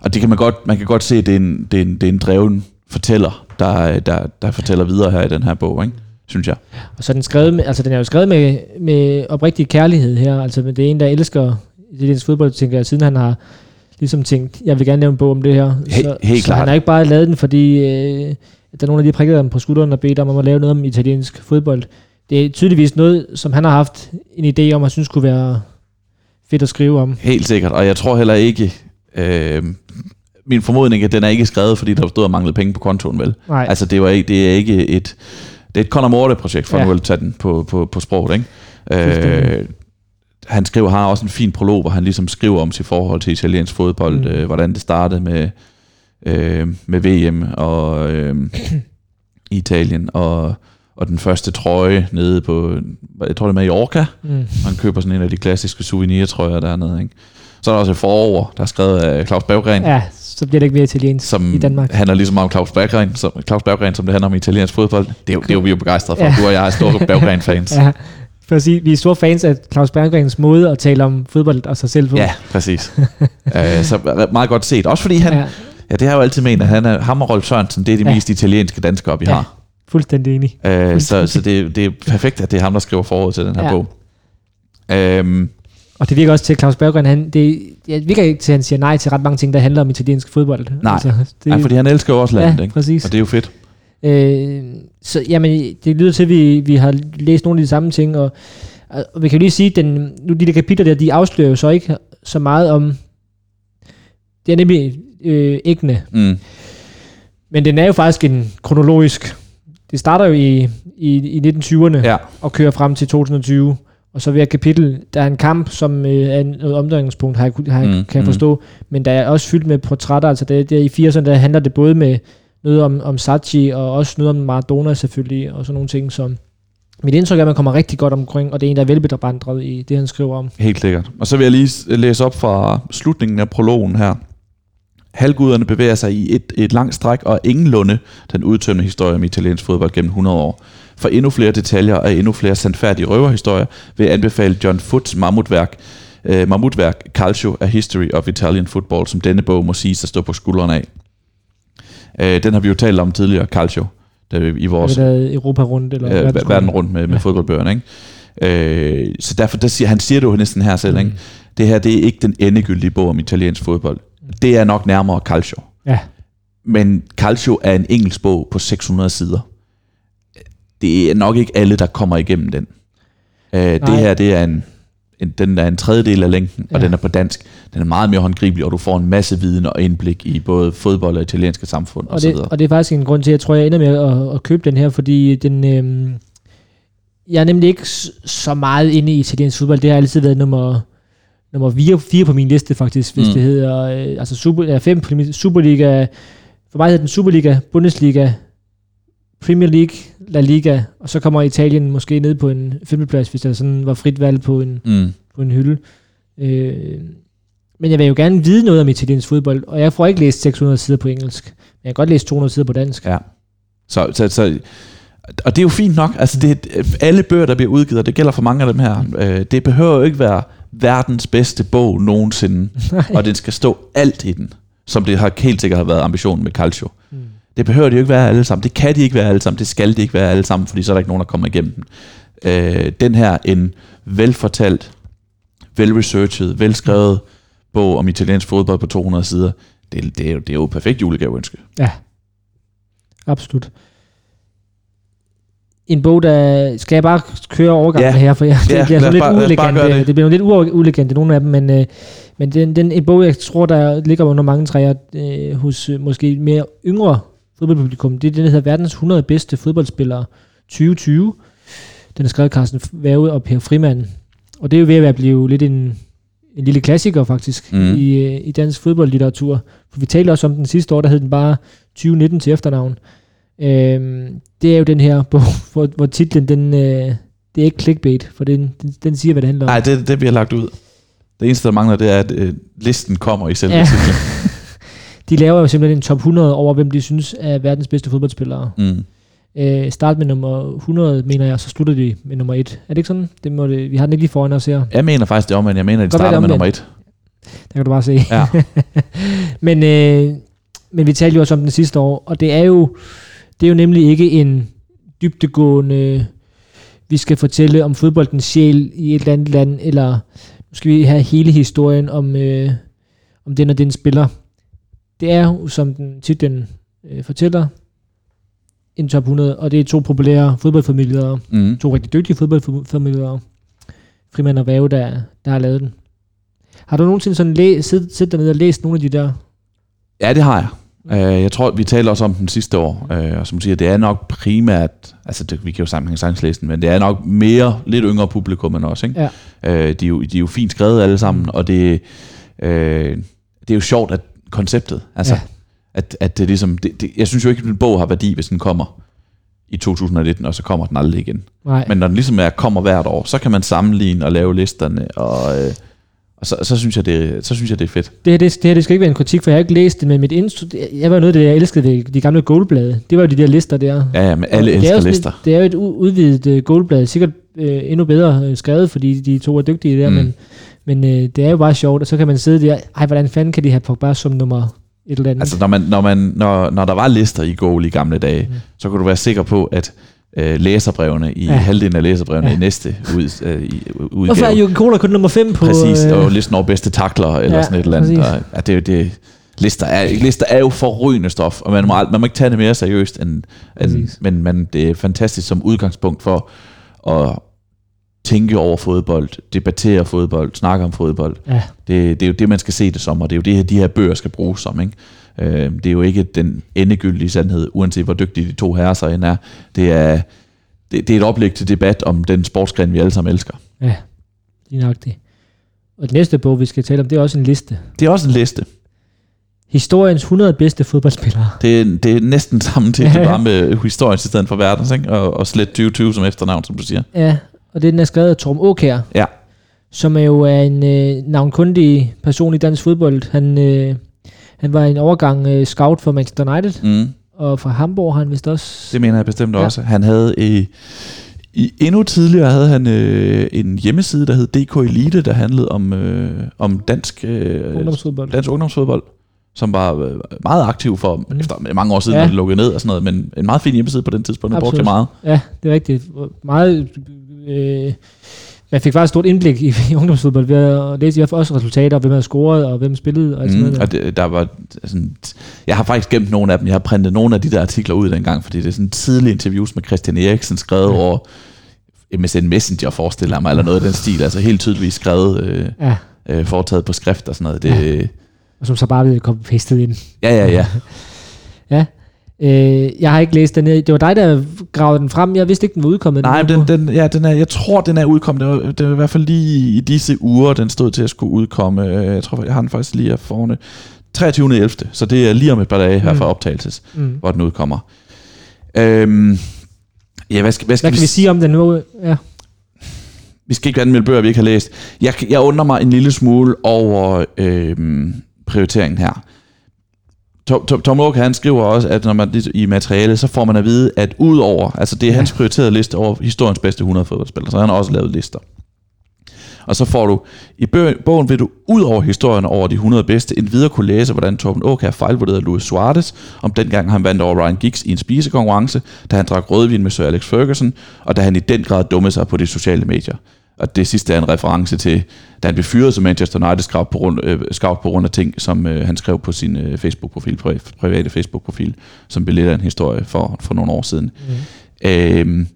og det kan man godt, man kan godt se, at det er en, det er en, det er en dreven fortæller, der, der, der fortæller videre her i den her bog, ikke? synes jeg. Og så er den, skrevet med, altså den er jo skrevet med, med oprigtig kærlighed her. Altså det er en, der elsker italiensk fodbold, tænker jeg, siden han har ligesom tænkt, jeg vil gerne lave en bog om det her. He- så, helt så klart. han har ikke bare lavet den, fordi øh, der er nogen af de prikker ham på skulderen og bedt om at lave noget om italiensk fodbold. Det er tydeligvis noget, som han har haft en idé om, og synes kunne være fedt at skrive om. Helt sikkert, og jeg tror heller ikke, øh, min formodning er, at den er ikke skrevet, fordi der stod og manglede penge på kontoen, vel? Nej, Altså, det, var ikke, det er ikke et, det er et Conor Morte-projekt, for Ja. nu at tage den på, på, på sproget, ikke? Øh, han skriver, har også en fin prolog, hvor han ligesom skriver om sit forhold til italiensk fodbold, Mm. øh, hvordan det startede med, øh, med VM og øh, i Italien, og, og den første trøje nede på, jeg tror det er Mallorca, mm. man køber sådan en af de klassiske souvenirtrøjer dernede, ikke? Så er der også et forår, der er skrevet af Claus Berggren, ja, så bliver det ikke mere italiensk som i Danmark. handler ligesom om Claus Berggren, som, Claus Berggren, som det handler om italiensk fodbold. Det er jo, det er jo vi er jo begejstrede for. Ja. Du og jeg er store Berggren-fans. Ja, for at sige, vi er store fans af Claus Berggrens måde at tale om fodbold og sig selv på. Ja, præcis. uh, så meget godt set. Også fordi han, ja ja. ja det har jeg jo altid ment, at han er, ham og Rolf Sørensen, det er de Ja. ja. mest italienske danskere, vi Ja. ja. har. fuldstændig enig. Uh, så så det, det er perfekt, at det er ham, der skriver forordet til den her Ja. ja. bog. Um, Og det virker også til, at Claus Berggren, han, det, det virker ikke til, at han siger nej til ret mange ting, der handler om italiensk fodbold. Nej. Altså, det, ja, fordi han elsker også landet, ja, ikke? præcis. og det er jo fedt. Øh, så jamen, det lyder til, at vi, vi har læst nogle af de samme ting, og, og vi kan jo lige sige, at den, nu de der kapitler der, de afslører jo så ikke så meget om, det er nemlig øh, æggene, Mm. men den er jo faktisk en kronologisk, det starter jo i, i, i 1920'erne, Ja, og kører frem til 2020. Og så ved et kapitel, der er en kamp, som øh, er noget omdrejningspunkt, har jeg, har, mm, kan jeg mm. forstå. Men der er også fyldt med portrætter, altså der, der i 80'erne, der handler det både med noget om, om Sachi, og også noget om Maradona selvfølgelig, og sådan nogle ting, som mit indtryk er, at man kommer rigtig godt omkring, og det er en, der er velbedrandret i det, han skriver om. Helt sikkert. Og så vil jeg lige læse op fra slutningen af prologen her. Halvguderne bevæger sig i et, et langt stræk og er ingenlunde den udtømmende historie om italiensk fodbold gennem 100 år. For endnu flere detaljer og endnu flere sandfærdige røverhistorier vil jeg anbefale John Foots mammutværk, øh, mammutværk Calcio, A History of Italian Football, som denne bog må sige at stå på skuldrene af. Øh, den har vi jo talt om tidligere, Calcio, der, i vores Det er Europa rundt, eller øh, verden rundt med, med Ja. fodboldbøgerne. Ikke? Øh, så derfor, der siger, han siger det jo næsten her selv, mm. ikke? det her det er ikke den endegyldige bog om italiensk fodbold. Det er nok nærmere Calcio. Ja. Men Calcio er en engelsk bog på 600 sider. Det er nok ikke alle, der kommer igennem den. Øh, det her, det er en, en, den er en tredjedel af længden, og Ja. den er på dansk. Den er meget mere håndgribelig, og du får en masse viden og indblik i både fodbold og italienske samfund og, og, så det, videre. og det er faktisk en grund til, at jeg tror, jeg ender med at, at købe den her, fordi den, øhm, jeg er nemlig ikke så meget inde i italiensk fodbold. Det har altid været nummer, nummer 4, 4 på min liste faktisk, hvis. Mm. det hedder, øh, altså super, ja, 5 på min Superliga, for mig hedder den Superliga, Bundesliga, Premier League, La Liga, og så kommer Italien måske ned på en femteplads, hvis der sådan var frit valg på en, Mm. på en hylde. Øh, men jeg vil jo gerne vide noget om italiensk fodbold, og jeg får ikke læst 600 sider på engelsk. Men jeg kan godt læse 200 sider på dansk. Ja. Så, så, så, og det er jo fint nok. Altså det, alle bøger, der bliver udgivet, og det gælder for mange af dem her, øh, det behøver jo ikke være verdens bedste bog nogensinde, og den skal stå alt i den, som det har helt sikkert har været ambitionen med Calcio. Mm. Det behøver de jo ikke være alle sammen. Det kan de ikke være alle sammen. Det skal de ikke være alle sammen, fordi så er der ikke nogen, der kommer igennem den. Øh, den her, en velfortalt, velresearchet, velskrevet bog om italiensk fodbold på 200 sider, det, det, er, jo, det er jo et perfekt julegaveønske. Ja, absolut. en bog, der... Skal jeg bare køre overgangen Ja. her, for jeg, det Ja, bliver sådan lidt bare- uelegant. gøre Det. det. bliver lidt uelegant i nogle af dem, men, øh, men den, den, en bog, jeg tror, der ligger under mange træer øh, hos øh, måske mere yngre fodboldpublikum, det er den, der hedder Verdens 100 bedste fodboldspillere 2020. Den er skrevet af Carsten Værge og Per Frimand. Og det er jo ved at være blive lidt en, en lille klassiker faktisk mm. i, øh, i dansk fodboldlitteratur. For vi talte også om den sidste år, der hed den bare 2019 til efternavn. Øhm, det er jo den her bog, hvor, hvor titlen, den, øh, det er ikke clickbait, for den, den, den siger, hvad det handler om. Nej, det, det har lagt ud. Det eneste, der mangler, det er, at øh, listen kommer i selve ja. titlen. De laver jo simpelthen en top 100 over, hvem de synes er verdens bedste fodboldspillere. Mm. Øh, start med nummer 100, mener jeg, så slutter de med nummer 1. Er det ikke sådan? Det må det, vi har den ikke lige foran os her. Jeg mener faktisk det om, men jeg mener, at de Godt starter det med er nummer et. Der kan du bare se. Ja. men, øh, men vi talte jo også om den sidste år, og det er jo, det er jo nemlig ikke en dybtegående, vi skal fortælle om fodboldens sjæl i et eller andet land, eller nu skal vi have hele historien om, øh, om den og den spiller. Det er jo, som den titlen øh, fortæller, en top 100, og det er to populære fodboldfamilier, Mm. to rigtig dygtige fodboldfamilier, Frimand og Væve, der, der har lavet den. Har du nogensinde sådan læ- siddet, siddet dernede og læst nogle af de der? Ja, det har jeg. Uh, jeg tror, vi talte også om den sidste år, uh, og som siger, det er nok primært, altså det, vi kan jo sammenhænge sagtens læse den, men det er nok mere lidt yngre publikum end os, ikke? Ja. Uh, de, er jo, de er jo fint skrevet alle sammen, og det, uh, det er jo sjovt, at konceptet, altså, Ja. at, at det ligesom, det, det, jeg synes jo ikke, at en bog har værdi, hvis den kommer i 2019, og så kommer den aldrig igen. Nej. Men når den ligesom er, kommer hvert år, så kan man sammenligne og lave listerne, og, øh, og så, så, synes jeg, det, så synes jeg, det er fedt. Det her, det, det her det skal ikke være en kritik, for jeg har ikke læst det, men mit indtryk, jeg var noget af det, jeg elskede ved de gamle goldblade. Det var jo de der lister der. Ja, ja, men alle Og det er elsker sådan lister. Et, det er jo et udvidet uh, goldblad, sikkert uh, endnu bedre uh, skrevet, fordi de to er dygtige der. Mm. men, men uh, det er jo bare sjovt, og så kan man sidde der, ej, hvordan fanden kan de have Pogba som nummer et eller andet? Altså, når, man, når, man, når, når der var lister i Goal i gamle dage, Mm. så kunne du være sikker på, at øh, læserbrevene, i Ja. halvdelen af læserbrevene Ja. i næste ud, øh, i, udgave, Hvorfor er Jürgen Kohler kun nummer 5 på... præcis, øh, og listen over bedste takler, eller Ja, sådan et eller andet. præcis. Og, ja, det, er jo det, lister, er, lister er jo forrygende stof, og man må, man må ikke tage det mere seriøst, end, end, Præcis. men, men det er fantastisk som udgangspunkt for at tænke over fodbold, debattere fodbold, snakke om fodbold. Ja. Det, det er jo det, man skal se det som, og det er jo det, her, de her bøger skal bruges som. Ikke? Øh, det er jo ikke den endegyldige sandhed, uanset hvor dygtige de to herrer så end er. Det er, det, det er et oplæg til debat om den sportsgren, vi alle sammen elsker. Ja, lige nok det. Og den næste bog, vi skal tale om, det er også en liste. Det er også en liste. Historiens 100 bedste fodboldspillere. Det er, det er næsten samme til, ja, ja. bare med historien i stedet for verdens, ikke? Og, og slet 2020 som efternavn, som du siger. Ja, og det den er skrevet af Torm Åkær, Ja. som er jo er en øh, navnkundig person i dansk fodbold. Han, øh, han var en overgang øh, scout for Manchester United, Mm. og fra Hamburg har han vist også... Det mener jeg bestemt ja. også. Han havde i, i endnu tidligere havde han øh, en hjemmeside, der hed DK Elite, der handlede om, øh, om dansk, øh, Ungdomsfodbold. dansk ungdomsfodbold, som var øh, meget aktiv for Mm. efter mange år siden, Ja. da det lukkede ned og sådan noget, men en meget fin hjemmeside på den tidspunkt, den brugte jeg meget. Ja, det er rigtigt. Meget... Øh, man fik faktisk stort indblik i, i ungdomsfodbold ved at læse i også resultater, og hvem havde scoret, og hvem spillede, og alt sådan Mm, noget. og det, der var sådan, jeg har faktisk gemt nogle af dem. Jeg har printet nogle af de der artikler ud dengang, fordi det er sådan tidlige interviews med Christian Eriksen, skrevet Ja. over MSN Messenger, forestiller jeg mig, eller noget af den stil. Altså helt tydeligt skrevet, øh, Ja, øh, foretaget på skrift og sådan noget. Det, ja. Og som så bare blev copy-pastet ind. ja, ja, ja. Ja. Øh, jeg har ikke læst den her. Det var dig, der gravede den frem. Jeg vidste ikke, den var udkommet. Nej, den, den, den, ja, den er, jeg tror, den er udkommet. Det var, det var i hvert fald lige i disse uger, den stod til at skulle udkomme. Øh, Jeg tror, jeg har den faktisk lige her foran 23. 11. Så det er lige om et par dage her Mm. fra optagelses, Mm. hvor den udkommer. Øhm, ja, hvad skal, hvad skal Hvad kan vi sige om den nu? Ja. vi skal ikke anmelde bøger, vi ikke har læst. Jeg, jeg undrer mig en lille smule over øhm, prioriteringen her. Tom, Tom, Auk, han skriver også, at når man i materialet, så får man at vide, at udover, altså det er hans prioriterede liste over historiens bedste 100 fodboldspillere, så han har også lavet lister. Og så får du, i bogen vil du ud over historien over de 100 bedste, en videre kunne læse, hvordan Torben Auk fejlvurderet Luis Suarez, om dengang han vandt over Ryan Giggs i en spisekonkurrence, da han drak rødvin med Sir Alex Ferguson, og da han i den grad dummede sig på de sociale medier. Og det sidste er en reference til, da han blev fyret som Manchester United scout på grund, øh, scout på grund af ting, som øh, han skrev på sin øh, Facebook-profil, pri- private Facebook-profil, som blev lidt af en historie for, for nogle år siden. Mm. Øhm,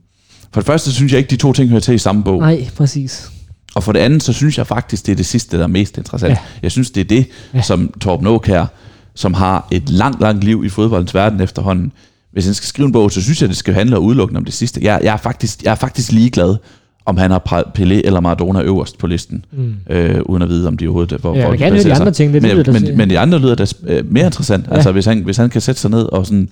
For det første, synes jeg ikke, de to ting hører til i samme bog. Nej, præcis. Og for det andet, så synes jeg faktisk, det er det sidste, der er mest interessant. Ja. Jeg synes, det er det, ja. som Torben Aukær, som har et langt, langt liv i fodboldens verden efterhånden. Hvis han skal skrive en bog, så synes jeg, det skal handle udelukkende om det sidste. Jeg, jeg, er, faktisk, jeg er faktisk ligeglad, om han har Pelé eller Maradona øverst på listen, Mm. øh, uden at vide, om de overhovedet... Hvor, Ja, jeg hvor vil gerne høre de andre sig. ting, det men, lyder men, men de andre lyder da øh, mere interessant. Ja. Altså, hvis han, hvis han kan sætte sig ned og sådan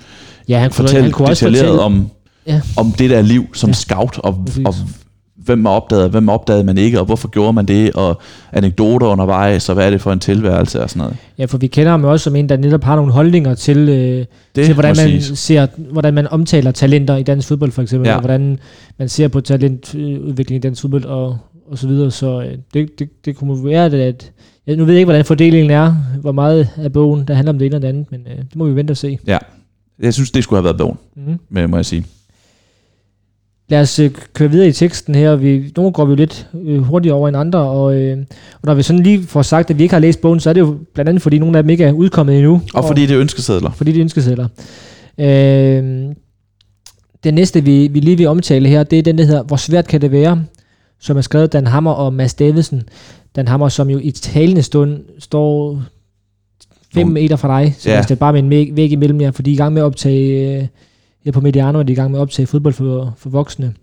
Ja, han kunne, fortælle han kunne også detaljeret fortælle, om, Ja. om det der liv som Ja. ja. scout, og, Præcis. og hvem man opdagede, hvem opdagede man ikke, og hvorfor gjorde man det, og anekdoter undervejs, og hvad er det for en tilværelse og sådan noget. Ja, for vi kender ham jo også som en, der netop har nogle holdninger til, øh, Det til hvordan, man siges. ser, hvordan man omtaler talenter i dansk fodbold, for eksempel, ja. Ja. og hvordan man ser på talentudvikling i dansk fodbold, og, og så videre. Så øh, det, det, det kunne være, at, at ja, nu ved jeg ikke, hvordan fordelingen er, hvor meget af bogen, der handler om det ene og det andet, men øh, det må vi vente og se. Jeg synes, det skulle have været bogen, Mm. men må jeg sige. Lad os øh, køre videre i teksten her. Vi, nogle går vi jo lidt øh, hurtigere over end andre, og, øh, og når vi sådan lige får sagt, at vi ikke har læst bogen, så er det jo blandt andet, fordi nogle af dem ikke er udkommet endnu. Og fordi det er ønskesedler. fordi det er ønskesedler. Øh, det næste, vi, vi lige vil omtale her, det er den, der hedder Hvor svært kan det være? Som er skrevet af Dan Hammer og Mads Davidsen. Dan Hammer, som jo i talende stund står 5 Nogle- meter fra dig, så Ja. er bare med en væg, imellem jer, for de er i gang med at optage, øh, her på Mediano er de i gang med at optage fodbold for, for voksne.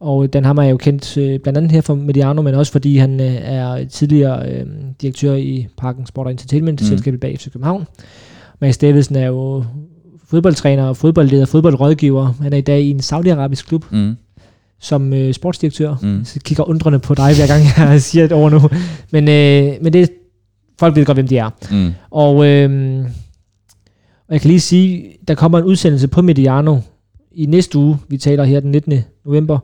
Og Dan Hammer er jo kendt øh, blandt andet her for Mediano, men også fordi han øh, er tidligere øh, direktør i Parken Sport og Entertainment, mm. Selskabet bag FC København. Mads Davidsen er jo fodboldtræner, fodboldleder, fodboldrådgiver. Han er i dag i en saudiarabisk klub Mm. som øh, sportsdirektør. Mm. Så kigger undrende på dig, hver gang jeg siger et ord nu. Men, øh, men det, folk ved godt, hvem de er. Mm. Og, øh, og jeg kan lige sige, der kommer en udsendelse på Mediano i næste uge. Vi taler her den 19. november.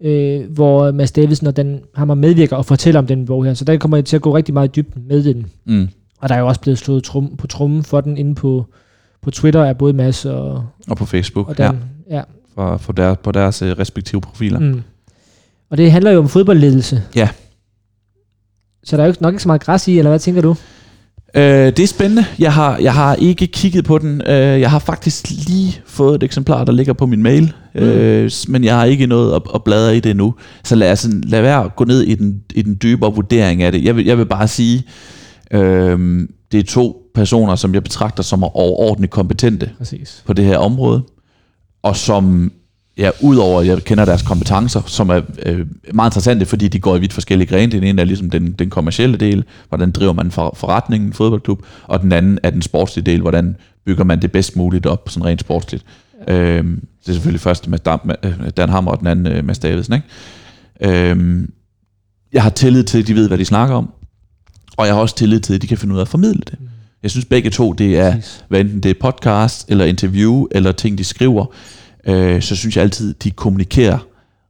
Øh, hvor Mads Davidsen og den hammer medvirker og fortæller om den bog her. Så der kommer jeg til at gå rigtig meget i dybden med den. Mm. Og der er jo også blevet slået trum, på trummen for den inde på, på Twitter af både Mads og, Og på Facebook, og ja, Dan. Ja. for, for der, på deres øh, respektive profiler. Mm. Og det handler jo om fodboldledelse. Ja. Så der er jo nok ikke så meget græs i, eller hvad tænker du? Øh, det er spændende. Jeg har, jeg har ikke kigget på den. Øh, jeg har faktisk lige fået et eksemplar, der ligger på min mail. Mm. Øh, men jeg har ikke nået at, at bladre i det endnu. Så lad, sådan- lad være at gå ned i den, i den dybere vurdering af det. Jeg vil, jeg vil bare sige, øh, det er to personer, som jeg betragter som overordentligt kompetente Præcis. på det her område, og som, ja, udover at jeg kender deres kompetencer, som er øh, meget interessante, fordi de går i vidt forskellige grene. Den ene er ligesom den, den kommercielle del, hvordan driver man for, forretningen, en fodboldklub, og den anden er den sportslige del, hvordan bygger man det bedst muligt op, sådan rent sportsligt. Øh, det er selvfølgelig først med Dan, med Dan Hammer, og den anden øh, Mads Davidsen. Ikke? Øh, jeg har tillid til, at de ved, hvad de snakker om, og jeg har også tillid til, at de kan finde ud af at formidle det. Jeg synes begge to, det er hvad enten det er podcast, eller interview, eller ting, de skriver, øh, så synes jeg altid, de kommunikerer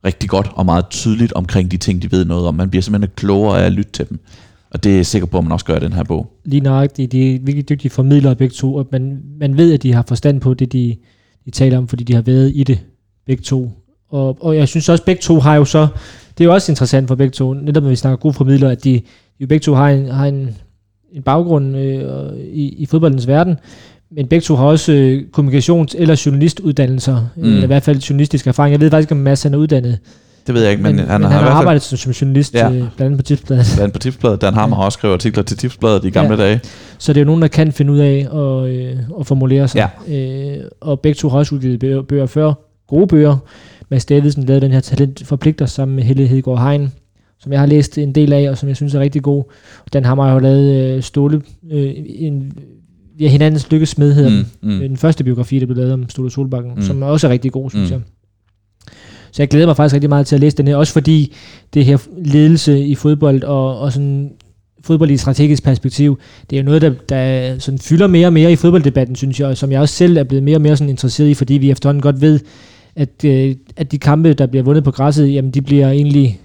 rigtig godt og meget tydeligt omkring de ting, de ved noget om. Man bliver simpelthen klogere af at lytte til dem. Og det er jeg sikker på, at man også gør i den her bog. Lige nøjagtigt. De er virkelig dygtige formidlere begge to, og man, man ved, at de har forstand på det, de, de taler om, fordi de har været i det begge to. Og, og jeg synes også, at begge to har jo så, det er jo også interessant for begge to, netop når vi snakker gode formidlere, at de, de jo begge to har en, har en, en baggrund øh, i, i fodboldens verden, men begge to har også øh, kommunikations- eller journalistuddannelser, mm. Eller i hvert fald journalistisk erfaring. Jeg ved faktisk ikke, om Mads han er uddannet, Det ved jeg ikke, men, men, han, men har, han har fald arbejdet som, som journalist, Ja. ja. øh, blandt andet på Tipsbladet. været på Tipsbladet. Dan Hammer har også skrevet artikler til Tipsbladet i gamle Ja. dage. Så det er jo nogen, der kan finde ud af at, øh, at formulere sig. Øh, og begge to har også udgivet bøger, bøger før. Gode bøger. Mads Davidsen lavede den her talent forpligter sammen med Helle Hedegaard Hein, som jeg har læst en del af, og som jeg synes er rigtig god. Og den har jo lavet øh, Ståle, øh, en, vi er hinandens lykkesmed, hedder mm. den. Mm, Den første biografi, der blev lavet om Ståle Solbakken, Mm. som også er rigtig god, synes mm. jeg. Så jeg glæder mig faktisk rigtig meget til at læse den her, også fordi det her ledelse i fodbold og, og sådan fodbold i et strategisk perspektiv, det er jo noget, der, der sådan fylder mere og mere i fodbolddebatten, synes jeg, og som jeg også selv er blevet mere og mere sådan interesseret i, fordi vi efterhånden godt ved, at, øh, at de kampe, der bliver vundet på græsset, jamen de bliver egentlig,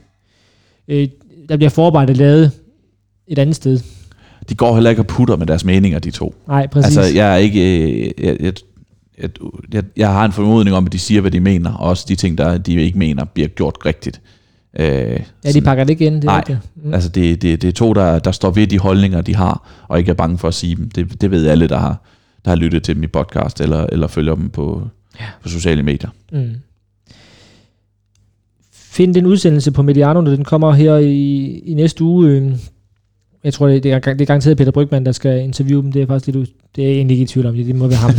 øh, der bliver forarbejdet lavet et andet sted. De går heller ikke og putter med deres meninger, de to. Nej, præcis. Altså, jeg er ikke... øh, Jeg, jeg, jeg, jeg, jeg har en formodning om, at de siger, hvad de mener, og også de ting, der de ikke mener, bliver gjort rigtigt. Øh, ja, de sådan- pakker det ikke ind. Det er Nej, rigtigt. Mm. Altså det, det, det er to, der, der står ved de holdninger, de har, og ikke er bange for at sige dem. Det, det ved alle, der har, der har lyttet til dem i podcast, eller, eller følger dem på, Ja. på sociale medier. Mm. finde den udsendelse på Mediano, når den kommer her i, i næste uge. Jeg tror, det, er, det er garanteret Peter Brygman, der skal interviewe dem. Det er faktisk lidt, det er jeg egentlig ikke i tvivl om. Det, det må være ham.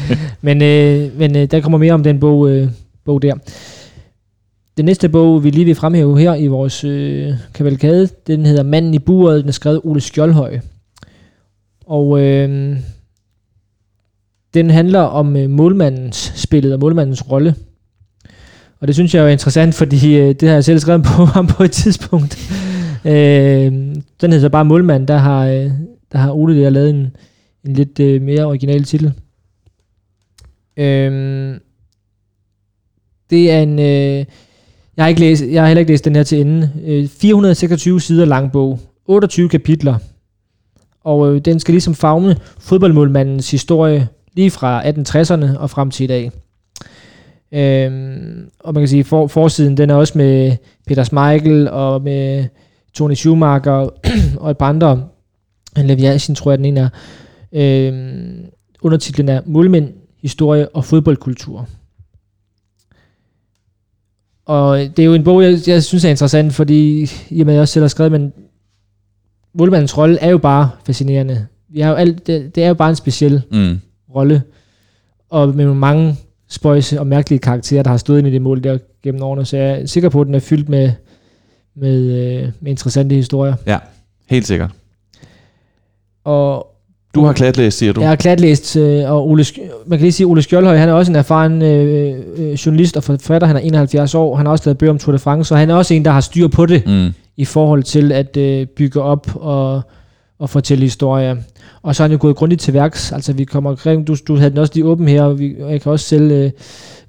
men øh, men øh, der kommer mere om den bog, øh, bog der. Den næste bog, vi lige vil fremhæve her i vores øh, kavalkade, den hedder Manden i buret. Den er skrevet Ole Skjoldhøj. Og øh, den handler om øh, målmandens spillet og målmandens rolle. Og det synes jeg er interessant, fordi øh, det har jeg selv skrevet på ham på et tidspunkt øh, den hedder så bare Målmand. Der har, øh, der har Ole der lavet en, en lidt øh, mere original titel. Øh, det er en... Øh, jeg har, ikke læst, jeg har heller ikke læst den her til ende. Øh, 426 sider lang bog. 28 kapitler. Og øh, den skal ligesom fagne fodboldmålmandens historie lige fra 1860'erne og frem til i dag. Øhm, og man kan sige, for, forsiden den er også med Peter Schmeichel og med Tony Schumacher og et par andre. Leviasin tror jeg den ene er. Øhm, undertitlen er Målmænd, historie og fodboldkultur. Og det er jo en bog, jeg, jeg synes er interessant, fordi i og med, jeg også selv har skrevet, men målmandens rolle er jo bare fascinerende. Vi har jo alt, det, det er jo bare en speciel Mm. rolle, og med mange spøjse og mærkelige karakterer, der har stået ind i det mål der gennem årene, så jeg er sikker på, at den er fyldt med, med, øh, med interessante historier. Helt sikkert. Og Du har klatlæst, siger du? jeg har klatlæst, øh, og Ole, man kan lige sige, Ole Skjoldhøj, han er også en erfaren øh, øh, journalist og forfatter, han er 71 år, han har også lavet bøger om Tour de France, så han er også en, der har styr på det, Mm. i forhold til at øh, bygge op og, og fortælle historier. Og så er han jo gået grundigt til værks. Altså vi kommer omkring, du, du havde den også lige åben her, og, vi, og jeg kan også selv øh,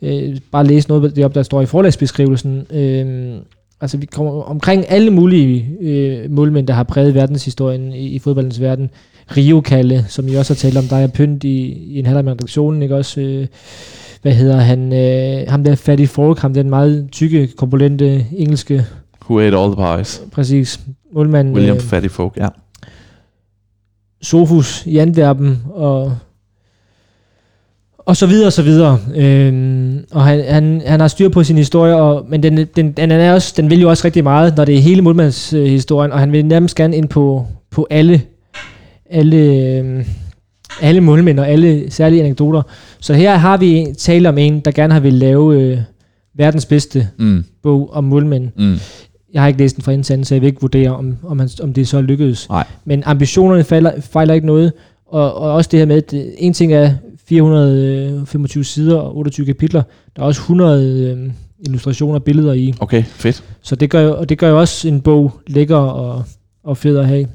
øh, bare læse noget af det op, der står i forlagsbeskrivelsen. Øh, altså vi kommer omkring alle mulige øh, målmænd, der har præget verdenshistorien i, i fodboldens verden. Rio Kalle, som I også har talt om, der er pynt i, i en halv med redaktionen, ikke også? Øh, hvad hedder han? Øh, ham der Fatty Falk, ham den meget tykke, korpulente engelske, Who ate all the pies? præcis, målmand. William øh, Fatty Folk, ja. Sofus i Antwerpen og og så videre og så videre. Øhm, og han, han, han har styr på sin historie, og, men den, den, den, er også, den vil jo også rigtig meget, når det er hele målmandshistorien, og han vil nærmest gerne ind på, på alle, alle, øhm, alle målmænd og alle særlige anekdoter. Så her har vi tale om en, der gerne har vil lave øh, verdens bedste Mm. bog om målmænd. Mm. Jeg har ikke læst den fra indsanden, så jeg vil ikke vurdere, om, om, han, om det så lykkedes. Nej. Men ambitionerne fejler, fejler ikke noget. Og, og også det her med, at øh, en ting er 425 sider og 28 kapitler. Der er også 100 øh, illustrationer og billeder i. Okay, fedt. Så det gør, og det gør jo også en bog lækker og, og fed at have.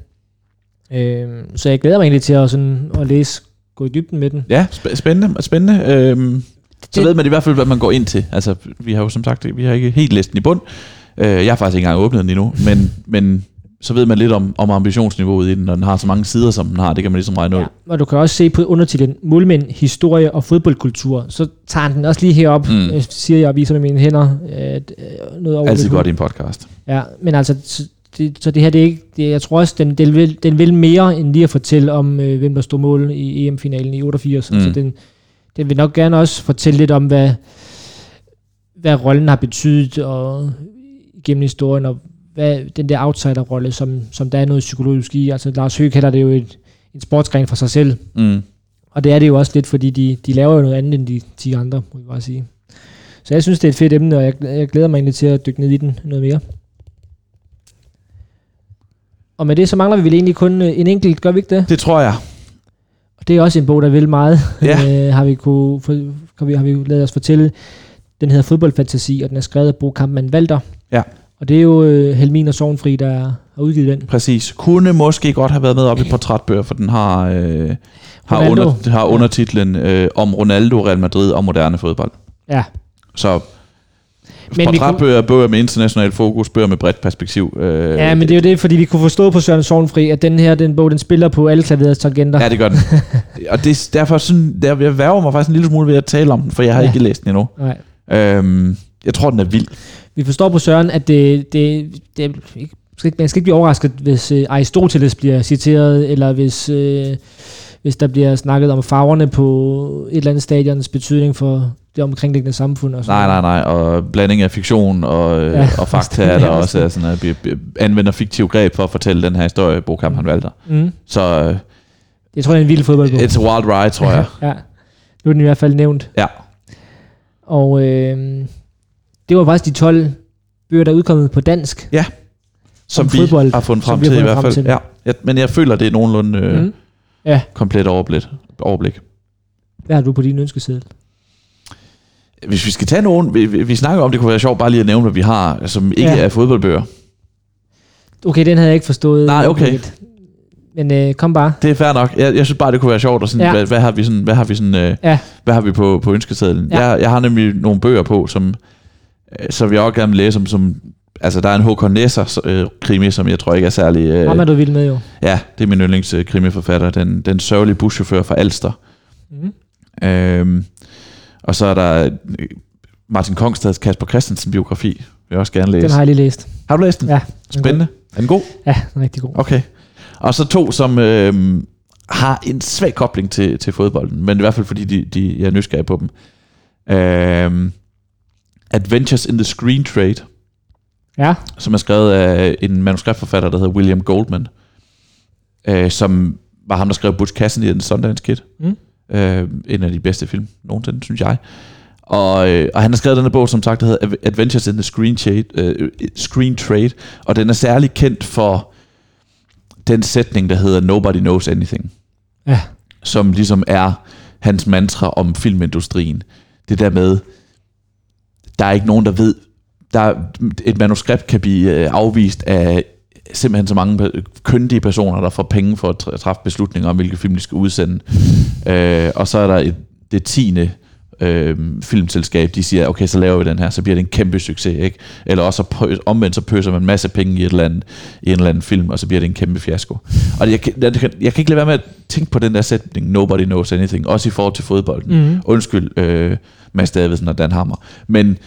Øh, så jeg glæder mig egentlig til at, sådan, at læse, gå i dybden med den. Ja, sp- spændende. spændende. Øhm, så Det- ved man i hvert fald, hvad man går ind til. Altså, vi har jo som sagt, vi har ikke helt læst den i bund. Øh, jeg har faktisk ikke engang åbnet den endnu, men, men så ved man lidt om, om ambitionsniveauet i den, når den har så mange sider, som den har. Det kan man ligesom regne ud. Ja, og du kan også se på undertitlen Målmænd, historie og fodboldkultur. Så tager den også lige herop, Mm. øh, siger jeg og viser med mine hænder. Øh, noget over Altid godt i en podcast. Ja, men altså, så det, så det her, det er ikke, det, jeg tror også, den, den, vil, den vil mere end lige at fortælle om, øh, hvem der stod mål i EM-finalen i 88. Mm. Mm. Så den, den vil nok gerne også fortælle lidt om, hvad, hvad rollen har betydet og, gennem historien, og hvad den der outsider-rolle, som, som der er noget psykologisk i. Altså Lars Høgh kalder det jo et, en sportsgren for sig selv, Mm. og det er det jo også lidt, fordi de, de laver jo noget andet end de 10 andre, må jeg bare sige. Så jeg synes, det er et fedt emne, og jeg, jeg glæder mig egentlig til at dykke ned i den noget mere. Og med det, så mangler vi vel egentlig kun øh, en enkelt, gør vi ikke det? Det tror jeg. Og det er også en bog, der vil meget, Ja. øh, har, vi kunne, har, vi, har vi lavet os fortælle. Den hedder Fodboldfantasi, og den er skrevet af Bo Kampmann Walter. Ja. Og det er jo øh, Helmin og Sovnfri, der har udgivet den. Præcis. Kunne måske godt have været med op i portrætbøger, for den har, øh, har, Ronaldo. under, har undertitlen øh, om Ronaldo, Real Madrid og moderne fodbold. Ja, Så Men portrætbøger, bøger med international fokus, bøger med bredt perspektiv. Øh, ja, men det er jo det, fordi vi kunne forstå på Søren Sovnfri, at den her den bog, den spiller på alle klaverets tangenter. Ja, det gør den. og det, derfor sådan, der, jeg værger mig faktisk en lille smule ved at tale om den, for jeg har ja. ikke læst den endnu. Nej. Øhm, jeg tror, den er vild. Vi forstår på Søren, at det, det, det er skal, ikke- man skal ikke blive overrasket, hvis øh, Aristoteles bliver citeret, eller hvis, øh, hvis der bliver snakket om farverne på et eller andet stadions betydning for det omkringliggende samfund. Og sådan Nej, nej, nej, og blanding af fiktion og, Ja, ja, og fakta er er der også er sådan, at vi anvender fiktiv greb for at fortælle den her historie, Bokamp han valgte. Mm. Så øh, Jeg tror, det er en vild fodboldbog. it's a wild ride, tror jeg. ja. Nu er den i hvert fald nævnt. Ja. Og øh, det var faktisk de 12 bøger, der er udkommet på dansk. Som Om vi fodbold, har fundet som frem til i fundet hvert frem fald. til. Ja. Ja, men jeg føler, det er nogenlunde øh, Mm. Ja. komplet overblik. overblik. Hvad har du på din ønskeseddel? Hvis vi skal tage nogen, vi, vi, snakker om, det kunne være sjovt bare lige at nævne, hvad vi har, som ikke Ja. ja. er fodboldbøger. Okay, den havde jeg ikke forstået. Nej, okay. helt. Men øh, kom bare. Det er fair nok. Jeg, jeg synes bare, det kunne være sjovt. Og sådan, Ja. ja. hvad, hvad, har vi sådan, hvad har vi sådan, øh, Ja. hvad har vi på, på ønskesedlen? Ja. Ja. Jeg, jeg har nemlig nogle bøger på, som, øh, som jeg også gerne læse, om, som, altså der er en Håkon Nesser øh, krimi, som jeg tror ikke er særlig, øh, Ham er du vild med jo. ja, det er min yndlings øh, krimiforfatter, den, den sørgelige buschauffør fra Alster. Mm. Øhm, og så er der Martin Kongstads Kasper Christensen biografi, vil jeg også gerne læse. Den har jeg lige læst. Har du læst den? Ja. Spændende. Er den god? Ja, den er rigtig god. Okay. Og så to, som øh, har en svag kobling til, til fodbolden, men i hvert fald fordi de, de, jeg er nysgerrig på dem. Øh, Adventures in the Screen Trade, Ja. som er skrevet af en manuskriptforfatter, der hedder William Goldman, øh, som var ham, der skrev Butch Cassidy and the Sundance Kid. Mm. Øh, en af de bedste film nogensinde, synes jeg. Og, øh, og han har skrevet den her bog, som sagt, der hedder Ad- Adventures in the Screen Trade, øh, Screen Trade, og den er særlig kendt for den sætning, der hedder Nobody knows anything, Ja. som ligesom er hans mantra om filmindustrien. Det der med, der er ikke nogen, der ved, der er, et manuskript kan blive øh, afvist af simpelthen så mange kyndige personer, der får penge for at tr- træffe beslutninger om, hvilke film de skal udsende. øh, og så er der et, det tiende øh, filmselskab, de siger, okay, så laver vi den her, så bliver det en kæmpe succes, ikke? Eller også så pø- omvendt, så pøser man en masse penge i, et eller andet, i en eller anden film, og så bliver det en kæmpe fiasko. Og jeg, kan- jeg, kan- jeg kan ikke lade være med at tænke på den der sætning, nobody knows anything, også i forhold til fodbolden. Mm. Undskyld, øh, Mads Davidsen og Dan Hammer. Men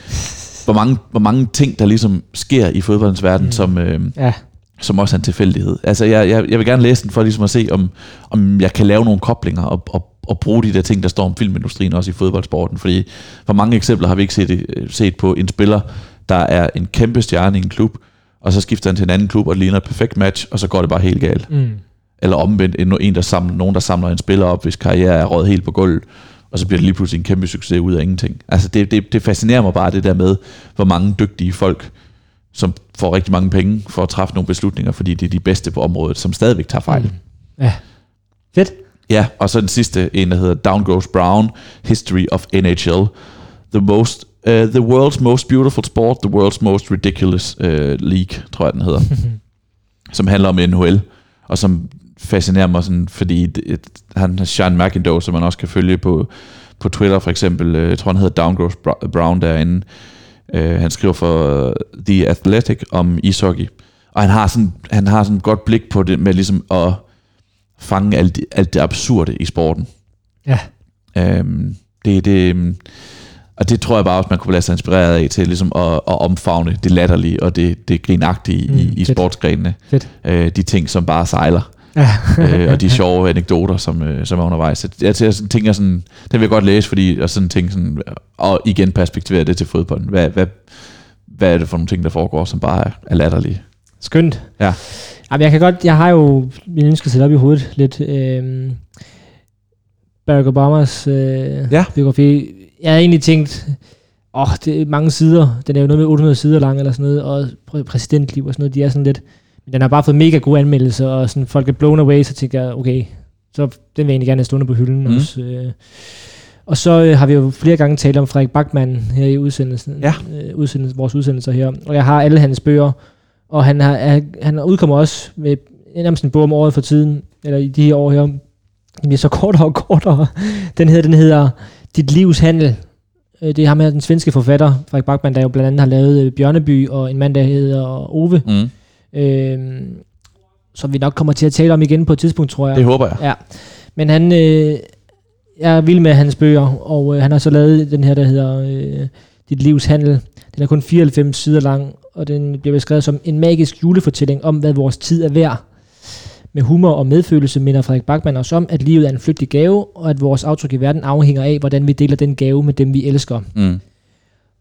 hvor mange, hvor mange ting, der ligesom sker i fodboldens verden, Mm. som, øh, Ja. som også er en tilfældighed. Altså, jeg, jeg, jeg vil gerne læse den for ligesom at se, om, om jeg kan lave nogle koblinger og, og, og bruge de der ting, der står om filmindustrien også i fodboldsporten. Fordi for mange eksempler har vi ikke set, øh, set på en spiller, der er en kæmpe stjerne i en klub, og så skifter han til en anden klub, og det ligner et perfekt match, og så går det bare helt galt. Mm. Eller omvendt, en, en der samler, nogen, der samler en spiller op, hvis karriere er røget helt på gulvet, og så bliver det lige pludselig en kæmpe succes ud af ingenting. Altså det, det, det fascinerer mig bare det der med, hvor mange dygtige folk, som får rigtig mange penge for at træffe nogle beslutninger, fordi det er de bedste på området, som stadigvæk tager fejl. Mm. Ja. Fedt. Ja, og så den sidste, en der hedder Down Goes Brown, History of NHL. The most uh, the world's most beautiful sport, the world's most ridiculous uh, league, tror jeg den hedder. som handler om NHL, og som fascinerer mig sådan, fordi et, han har Sean McIndoe, som man også kan følge på, på Twitter for eksempel, øh, jeg tror han hedder Down Goes Bra- Brown derinde, øh, han skriver for The Athletic om ishockey, og han har sådan, han har sådan et godt blik på det med ligesom at fange alt, det- alt det absurde i sporten. Ja. Øhm, det, det, øhm, og det tror jeg bare også, man kunne lade sig inspireret af til ligesom at, at omfavne det latterlige og det, det grinagtige Mm, i, i fedt. sportsgrenene. Fedt. Øh, de ting, som bare sejler, Ja. øh, og de sjove anekdoter, som, øh, som er undervejs. Så Jeg, jeg sådan tænker sådan, det vil jeg godt læse, fordi og sådan tænke sådan, og igen perspektivere det til fodbolden. Hvad, hvad, hvad er det for nogle ting, der foregår, som bare er, er latterlige? Skønt. Ja. Jamen, jeg kan godt, jeg har jo min ønske sætte op i hovedet lidt. Øhm, Barack Obamas øh, Ja. biografi. Jeg havde egentlig tænkt, åh, det er mange sider. Den er jo noget med 800 sider lang eller sådan noget, og præ- præsidentliv og sådan noget, de er sådan lidt, men den har bare fået mega gode anmeldelser, og sådan, folk er blown away, så tænker jeg, okay, så den vil jeg egentlig gerne have stående på hylden Mhm. også. Øh. Og så øh, har vi jo flere gange talt om Frederik Bachmann her i udsendelsen, Ja. øh, udsendelse, vores udsendelser her, og jeg har alle hans bøger, og han, har, han, han udkommer også med nærmest en bog om året for tiden, eller i de her år her. Den bliver så kortere og kortere. Den hedder, den hedder Dit livs handel. Det er ham her, den svenske forfatter, Frederik Bachmann, der jo blandt andet har lavet Bjørneby, og en mand, der hedder Ove, Mm. Øh, som vi nok kommer til at tale om igen på et tidspunkt, tror jeg. Det håber jeg. Ja, men han, øh, jeg er vild med hans bøger, og øh, han har så lavet den her, der hedder øh, Dit livs handel. Den er kun 94 sider lang, og den bliver beskrevet som en magisk julefortælling om, hvad vores tid er værd. Med humor og medfølelse minder Frederik Bachmann os om, at livet er en flygtig gave, og at vores aftryk i verden afhænger af, hvordan vi deler den gave med dem, vi elsker. Mm.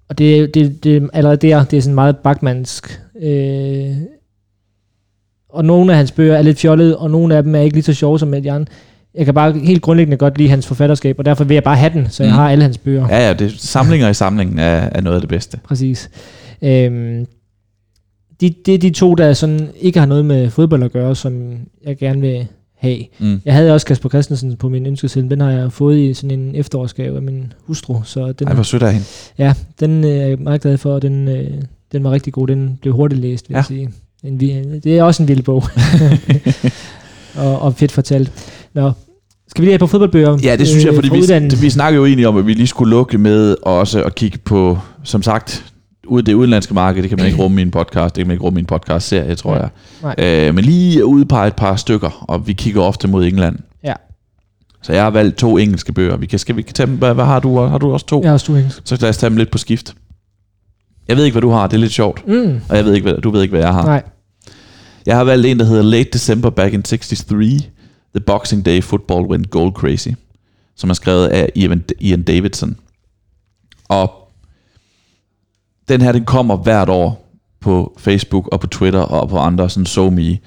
Og det, det, det allerede der, det er sådan meget Bachmannsk. Øh, og nogle af hans bøger er lidt fjollede, og nogle af dem er ikke lige så sjove som de andre. Jeg kan bare helt grundlæggende godt lide hans forfatterskab, og derfor vil jeg bare have den, så jeg Mm. har alle hans bøger. Ja, ja, det, samlinger i samlingen er, er noget af det bedste. Præcis. Øhm, de, det er de to, der sådan ikke har noget med fodbold at gøre, som jeg gerne vil have. Mm. Jeg havde også Kasper Christensen på min ønskeseddel. Den har jeg fået i sådan en efterårsgave af min hustru. Så den, Ej, hvor sødt af hende. ja, den øh, er jeg meget glad for, og den, øh, den var rigtig god. Den blev hurtigt læst, vil. Ja. jeg sige. En, det er også en vild bog. og, og fedt fortalt. Nå, skal vi lige have på fodboldbøger? Ja, det synes jeg, øh, fordi vi, vi snakker jo egentlig om, at vi lige skulle lukke med også at kigge på, som sagt, ud det udenlandske marked, det kan man ikke rumme i en podcast, det kan man ikke rumme i en podcast-serie, tror jeg. Nej. Øh, men lige udpege et par stykker, og vi kigger ofte mod England. Ja. Så jeg har valgt to engelske bøger. Vi kan, skal vi kan tage dem, hvad, hvad har du? Har du også to? Jeg har også engelsk. Så lad os tage dem lidt på skift. Jeg ved ikke, hvad du har. Det er lidt sjovt. Mm. Og jeg ved ikke, hvad, du ved ikke, hvad jeg har. Nej. Jeg har valgt en, der hedder Late December Back in 63, The Boxing Day Football Went Gold Crazy, som er skrevet af Ian, Ian Davidson. Og den her, den kommer hvert år på Facebook og på Twitter og på andre sådan SoMe.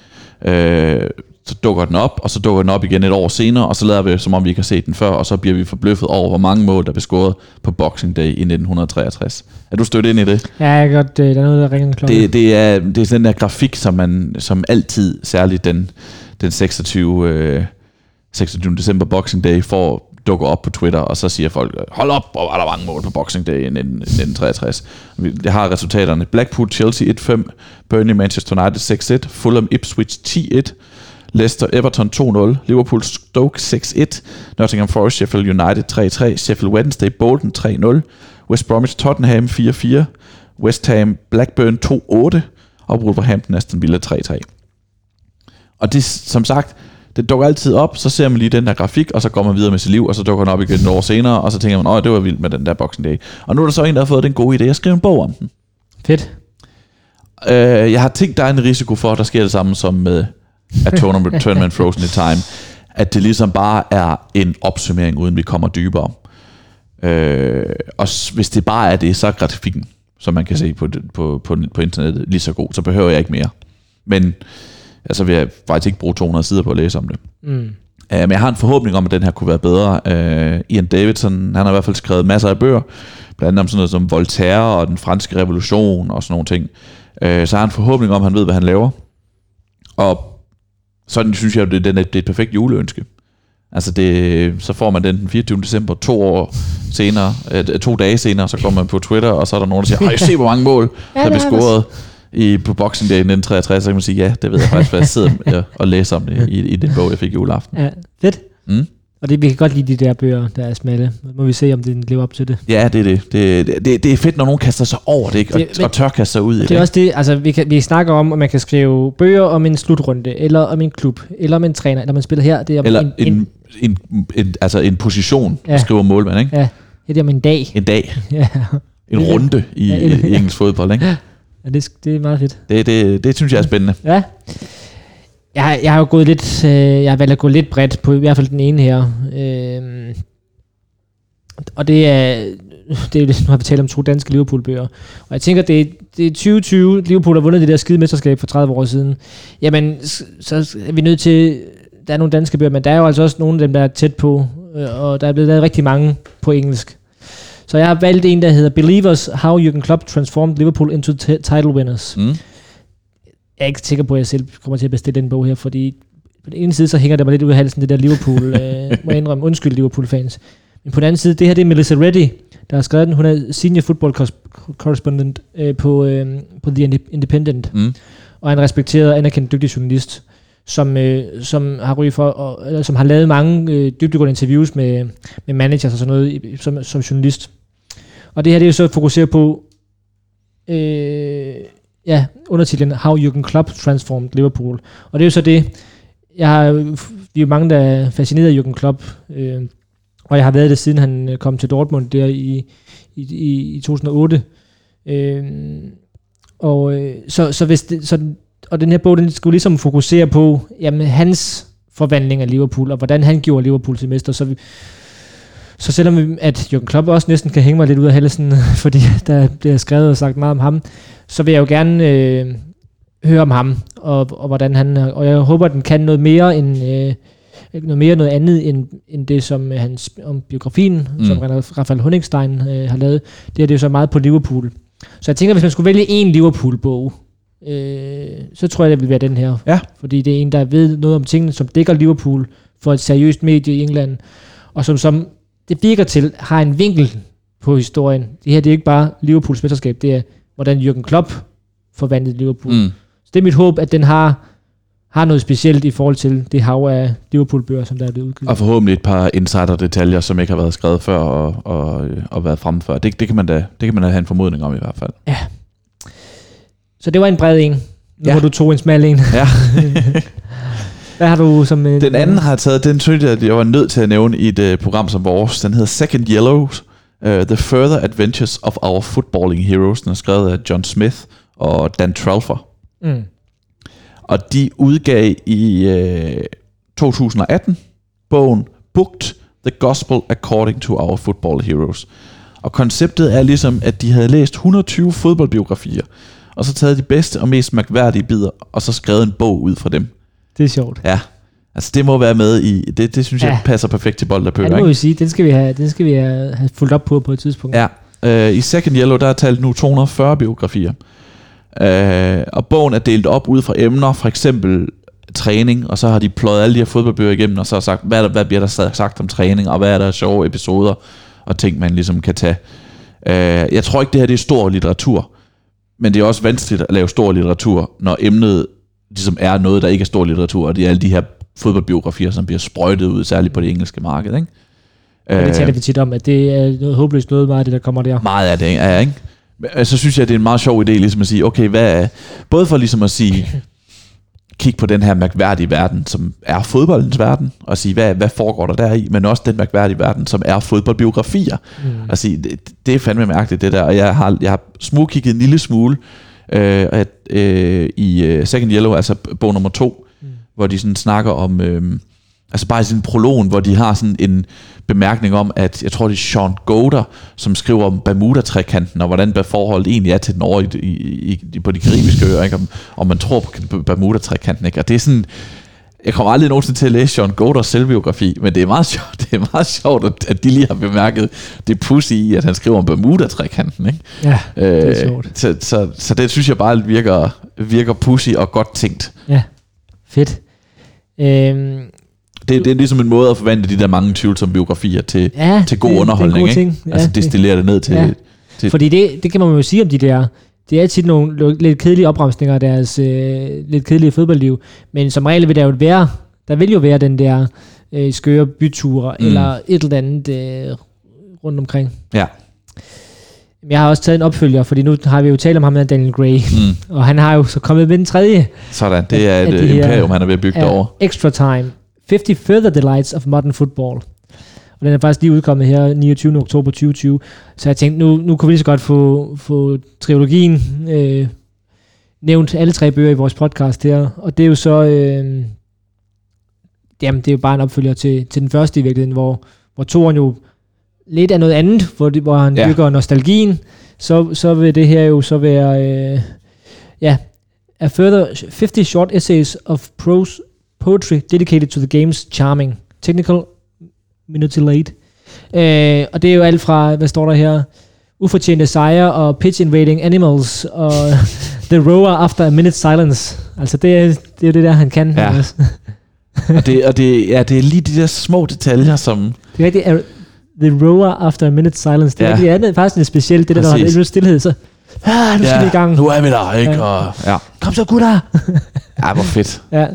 Øh, så dukker den op, og så dukker den op igen et år senere, og så lader vi, som om vi ikke har set den før, og så bliver vi forbløffet over, hvor mange mål, der blev scoret på Boxing Day i 1963. Er du stødt ind i det? Ja, jeg godt, øh, der er noget, der ringer en klokke. Det, det, er, det er den der grafik, som man som altid, særligt den, den 26, øh, 26. december Boxing Day, får dukker op på Twitter, og så siger folk, hold op, hvor var der mange mål på Boxing Day i 19- 1963. Jeg har resultaterne. Blackpool, Chelsea 1-5, Burnley, Manchester United 6-1, Fulham, Ipswich 10-1, Leicester, Everton 2-0, Liverpool, Stoke 6-1, Nottingham Forest, Sheffield United 3-3, Sheffield Wednesday, Bolton 3-0, West Bromwich, Tottenham 4-4, West Ham, Blackburn 2-8, og Wolverhampton, Aston Villa 3-3. Og det, som sagt, det dukker altid op, så ser man lige den der grafik, og så går man videre med sit liv, og så dukker den op igen et år senere, og så tænker man, åh, det var vildt med den der Boxing Day. Og nu er der så en, der har fået den gode idé at skrive en bog om den. Fedt. Øh, jeg har tænkt, der er en risiko for, at der sker det samme som med A Tournament, Tournament Frozen in Time, at det ligesom bare er en opsummering, uden vi kommer dybere. Øh, og hvis det bare er det, så er grafikken, som man kan se på, på, på, på internettet, lige så god, så behøver jeg ikke mere. Men altså vil jeg faktisk ikke bruge 200 sider på at læse om det. Mm. Uh, men jeg har en forhåbning om, at den her kunne være bedre. Uh, Ian Davidson, han har i hvert fald skrevet masser af bøger, blandt andet om sådan noget som Voltaire og den franske revolution og sådan nogle ting. Uh, så har han en forhåbning om, at han ved, hvad han laver. Og sådan synes jeg, det, det, er- det er et perfekt juleønske. Altså det, så får man den den 24. december, to år senere, øh, to dage senere, så går man på Twitter, og så er der nogen, der siger, ej, se hvor mange mål, Ja, der blev scoret i, på Boxing Day i 1963, så kan man sige, ja, det ved jeg faktisk, hvad jeg sidder og, og læser om det i, i den bog, jeg fik juleaften. Ja, fedt. Mm. Og det, vi kan godt lide de der bøger, der er smalle. Nu må vi se, om det lever op til det. Ja, det er det. Det, det, det er fedt, når nogen kaster sig over det, ikke? Og, Det- men- og tør kaste sig ud i det. Det er også det, altså vi, kan, vi snakker om, at man kan skrive bøger om en slutrunde, eller om en klub, eller om en træner, eller man spiller her. Det er om Eller en, en, en, en, en, en, altså en position, Ja. skriver målmand, ikke? ja, det er om en dag. En dag, Ja, en runde i, ja, en- i engelsk fodbold, ikke? ja det, det er meget fedt. Det, det, det synes jeg er spændende. Ja. Jeg, har- jeg har jo gået lidt, øh, jeg har valgt at gå lidt bredt på i hvert fald den ene her. Øh, og det er, det er, jo- ligesom, nu har vi talt om to danske Liverpool-bøger. Og jeg tænker, det er, det er 2020, Liverpool har vundet det der skide mesterskab for 30 år siden. Jamen, så er vi nødt til, der er nogle danske bøger, men der er jo altså også nogle af dem, der er tæt på, øh, og der er blevet lavet rigtig mange på engelsk. Så jeg har valgt en, der hedder Believers, How Jurgen Klopp Transformed Liverpool into t- Title Winners. Mm. Jeg er ikke sikker på, at jeg selv kommer til at bestille den bog her, fordi på den ene side, så hænger det mig lidt ud af halsen, det der Liverpool, øh, må jeg indrømme, undskyld Liverpool-fans. Men på den anden side, det her det er Melissa Reddy, der har skrevet den. Hun er senior football correspondent øh, på, øh, på The Inde- Independent, Mm. og er en respekteret og anerkendt dygtig journalist, som, øh, som har ryget for, og, eller, som har lavet mange øh, dybdegående interviews med, med managers og sådan noget som, som journalist. Og det her det er jo så fokuseret på øh, ja, undertitlen How Jurgen Klopp Transformed Liverpool. Og det er jo så det, jeg har, vi er jo mange, der er fascineret af Jurgen Klopp, øh, og jeg har været det, siden han øh, kom til Dortmund der i, i, i, i 2008. Øh, og øh, så, så, hvis det, så og den her bog, den skulle ligesom fokusere på, jamen, hans forvandling af Liverpool, og hvordan han gjorde Liverpool til mester, så vi, så selvom at Jürgen Klopp også næsten kan hænge mig lidt ud af halsen, fordi der bliver skrevet og sagt meget om ham, så vil jeg jo gerne øh, høre om ham, og, og hvordan han, og jeg håber, at den kan noget mere end, øh, noget mere noget andet end, end det, som øh, hans, om biografien, mm. som Rafael Honigstein øh, har lavet. Det er det jo så meget på Liverpool. Så jeg tænker, hvis man skulle vælge en Liverpool-bog, øh, så tror jeg, det vil være den her. Ja. Fordi det er en, der ved noget om tingene, som dækker Liverpool for et seriøst medie i England, og som, som det virker til, har en vinkel på historien. Det her det er ikke bare Liverpools mesterskab, det er, hvordan Jürgen Klopp forvandlede Liverpool. Mm. Så det er mit håb, at den har har noget specielt i forhold til det hav af Liverpool-bøger, som der er blevet udgivet. Og forhåbentlig et par insider-detaljer, som ikke har været skrevet før og, og, og været fremme før. Det, det, kan man da, det kan man da have en formodning om i hvert fald. Ja. Så det var en bred en. Nu ja. du tog en smal en. Ja. Hvad har du som... Den anden har jeg taget, den synes jeg, jeg var nødt til at nævne i et uh, program som vores. Den hedder Second Yellows, uh, The Further Adventures of Our Footballing Heroes. Den er skrevet af John Smith og Dan Trelfer. Mm. Og de udgav i øh, 2018 bogen Booked The Gospel According to Our Football Heroes. Og konceptet er ligesom, at de havde læst 120 fodboldbiografier, og så taget de bedste og mest mærkværdige bidder, og så skrevet en bog ud fra dem. Det er sjovt. Ja. Altså det må være med i, det, det synes ja. jeg passer perfekt til bold og Ja, det må vi sige, den skal vi have, den skal vi have, have fulgt op på på et tidspunkt. Ja, øh, i Second Yellow, der er talt nu 240 biografier. Øh, og bogen er delt op ud fra emner, for eksempel træning, og så har de pløjet alle de her fodboldbøger igennem, og så har sagt, hvad, der, hvad bliver der sagt om træning, og hvad er der sjove episoder, og ting, man ligesom kan tage. Øh, jeg tror ikke, det her det er stor litteratur, men det er også vanskeligt at lave stor litteratur, når emnet ligesom er noget, der ikke er stor litteratur, og det er alle de her fodboldbiografier, som bliver sprøjtet ud, særligt på det engelske marked. Ikke? Ja, det taler vi tit om, at det er noget håbløst noget meget af det, der kommer der. Meget af det, ja, ikke? så synes jeg, det er en meget sjov idé ligesom at sige, okay, hvad er, både for ligesom at sige, kigge på den her mærkværdige verden, som er fodboldens verden, og sige, hvad, hvad foregår der der i, men også den mærkværdige verden, som er fodboldbiografier. Mm. Og sige, det, det er fandme mærkeligt, det der, og jeg har, jeg har smugkigget en lille smule øh, at, øh, i uh, Second Yellow, altså bog nummer to, mm. hvor de sådan snakker om, øh, altså bare i sin prologen, hvor de har sådan en bemærkning om, at jeg tror, det er Sean Goder, som skriver om Bermuda-trekanten, og hvordan forholdet egentlig er til den over i, i, i, på de karibiske øer, ikke? Om, om man tror på Bermuda-trekanten. Ikke? Og det er sådan, jeg kommer aldrig nogensinde til at læse Sean Goders selvbiografi, men det er meget sjovt, det er meget sjovt at de lige har bemærket det pussy i, at han skriver om Bermuda-trekanten. Ikke? Ja, det er øh, sjovt. Så, så, så det synes jeg bare virker, virker pussy og godt tænkt. Ja, fedt. Øhm, det, det er ligesom en måde at forvandle de der mange tvivlsomme biografier til, ja, til god det, underholdning. Det ikke? Ja, altså destillere det ned til, ja. til... Fordi det, det kan man jo sige om de der... Det er tit nogle lidt kedelige opremsninger af deres øh, lidt kedelige fodboldliv. Men som regel vil der jo være... Der vil jo være den der øh, skøre byture, mm. eller et eller andet øh, rundt omkring. Ja. Jeg har også taget en opfølger, fordi nu har vi jo talt om ham med Daniel Gray, mm. og han har jo så kommet med den tredje. Sådan, det er et imperium, han er ved at bygge over. Extra Time, 50 Further Delights of Modern Football. Og den er faktisk lige udkommet her 29. oktober 2020. Så jeg tænkte, nu, nu kunne vi lige så godt få, få trilogien øh, nævnt alle tre bøger i vores podcast her. Og det er jo så... Øh, jamen, det er jo bare en opfølger til, til den første i virkeligheden, hvor, hvor toren jo lidt af noget andet, hvor, det, hvor han ja. bygger nostalgien. Så, så vil det her jo så være... Øh, ja, a further 50 short essays of prose Poetry dedicated to the game's charming. Technical minute late. Uh, og det er jo alt fra, hvad står der her? Ufortjente sejre og pitch invading animals og the rower after a minute silence. Altså det er, det er jo det der, han kan. Ja. og det, og det, ja, det er lige de der små detaljer, som... Det er rigtigt. The rower after a minute silence. Det, ja. er, det er faktisk en specielt, det der, der har stillhed, så ah, nu skal ja, vi i gang. Nu er vi der, ikke? Ja. Og, ja. Kom så, gutter! ja, hvor fedt. Ja.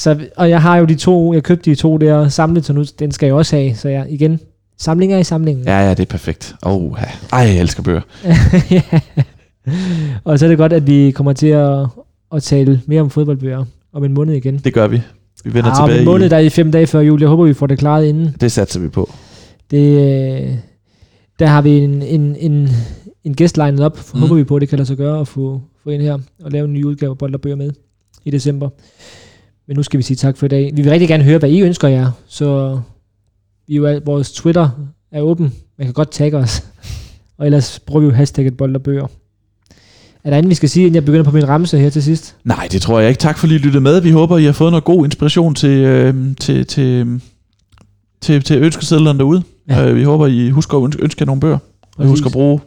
Så, og jeg har jo de to, jeg købte de to der samlet, så nu, den skal jeg også have. Så jeg igen, samlinger i samlingen. Ja, ja, det er perfekt. Oh, ja. Ej, jeg elsker bøger. ja. Og så er det godt, at vi kommer til at, at tale mere om fodboldbøger om en måned igen. Det gør vi. Vi vender ah, tilbage om en måned, der er i fem dage før jul. Jeg håber, vi får det klaret inden. Det satser vi på. Det, øh, der har vi en, en, en, en gæst lined op. Mm. Håber vi på, at det kan lade sig gøre at få, få ind her og lave en ny udgave af Bold og Bøger med. i december. Men nu skal vi sige tak for i dag. Vi vil rigtig gerne høre, hvad I ønsker jer, så vi jo, vores Twitter er åben. Man kan godt tagge os. og ellers bruger vi jo hashtagget bold og bøger. Er der andet, vi skal sige, inden jeg begynder på min ramse her til sidst? Nej, det tror jeg ikke. Tak for lige at lytte med. Vi håber, I har fået noget god inspiration til, øh, til, til, til, til ønskesedlerne derude. Ja. Øh, vi håber, I husker at ønske, ønske nogle bøger. Og husk at bruge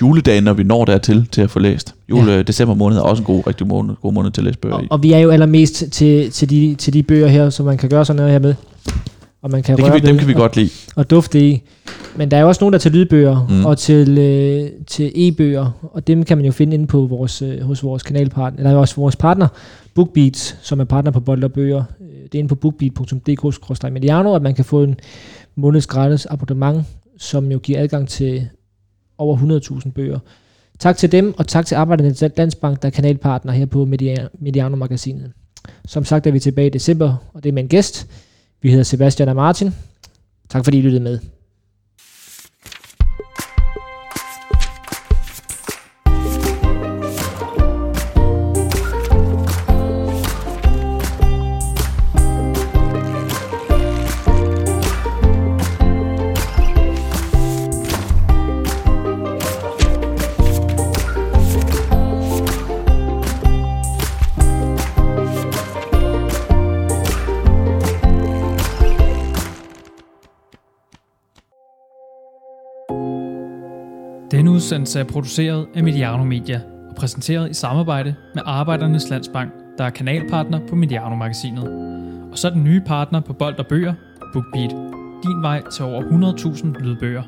juledagen, når vi når dertil, til at få læst. Jule, ja. December måned er også en god, rigtig måned, god måned til at læse bøger Og, i. og vi er jo allermest til, til, de, til de bøger her, som man kan gøre sådan noget her med. Og man kan Det kan vi, dem ved kan vi og, godt lide. og dufte i. Men der er jo også nogen, der er til lydbøger Mm. mm. og til, øh, til e-bøger, og dem kan man jo finde inde på vores, øh, hos vores kanalpartner, eller også vores partner, BookBeat, som er partner på Bold og Bøger. Øh, Det er inde på bookbeat.dk-mediano, at man kan få en måneds gratis abonnement, som jo giver adgang til over 100.000 bøger. Tak til dem, og tak til Arbejdernes Landsbank, der er kanalpartner her på Mediano-magasinet. Som sagt er vi tilbage i december, og det er med en gæst. Vi hedder Sebastian og Martin. Tak fordi I lyttede med. Udsendelse er produceret af Mediano Media og præsenteret i samarbejde med Arbejdernes Landsbank, der er kanalpartner på Mediano-magasinet. Og så den nye partner på Bold og Bøger, BookBeat. Din vej til over 100.000 lydbøger.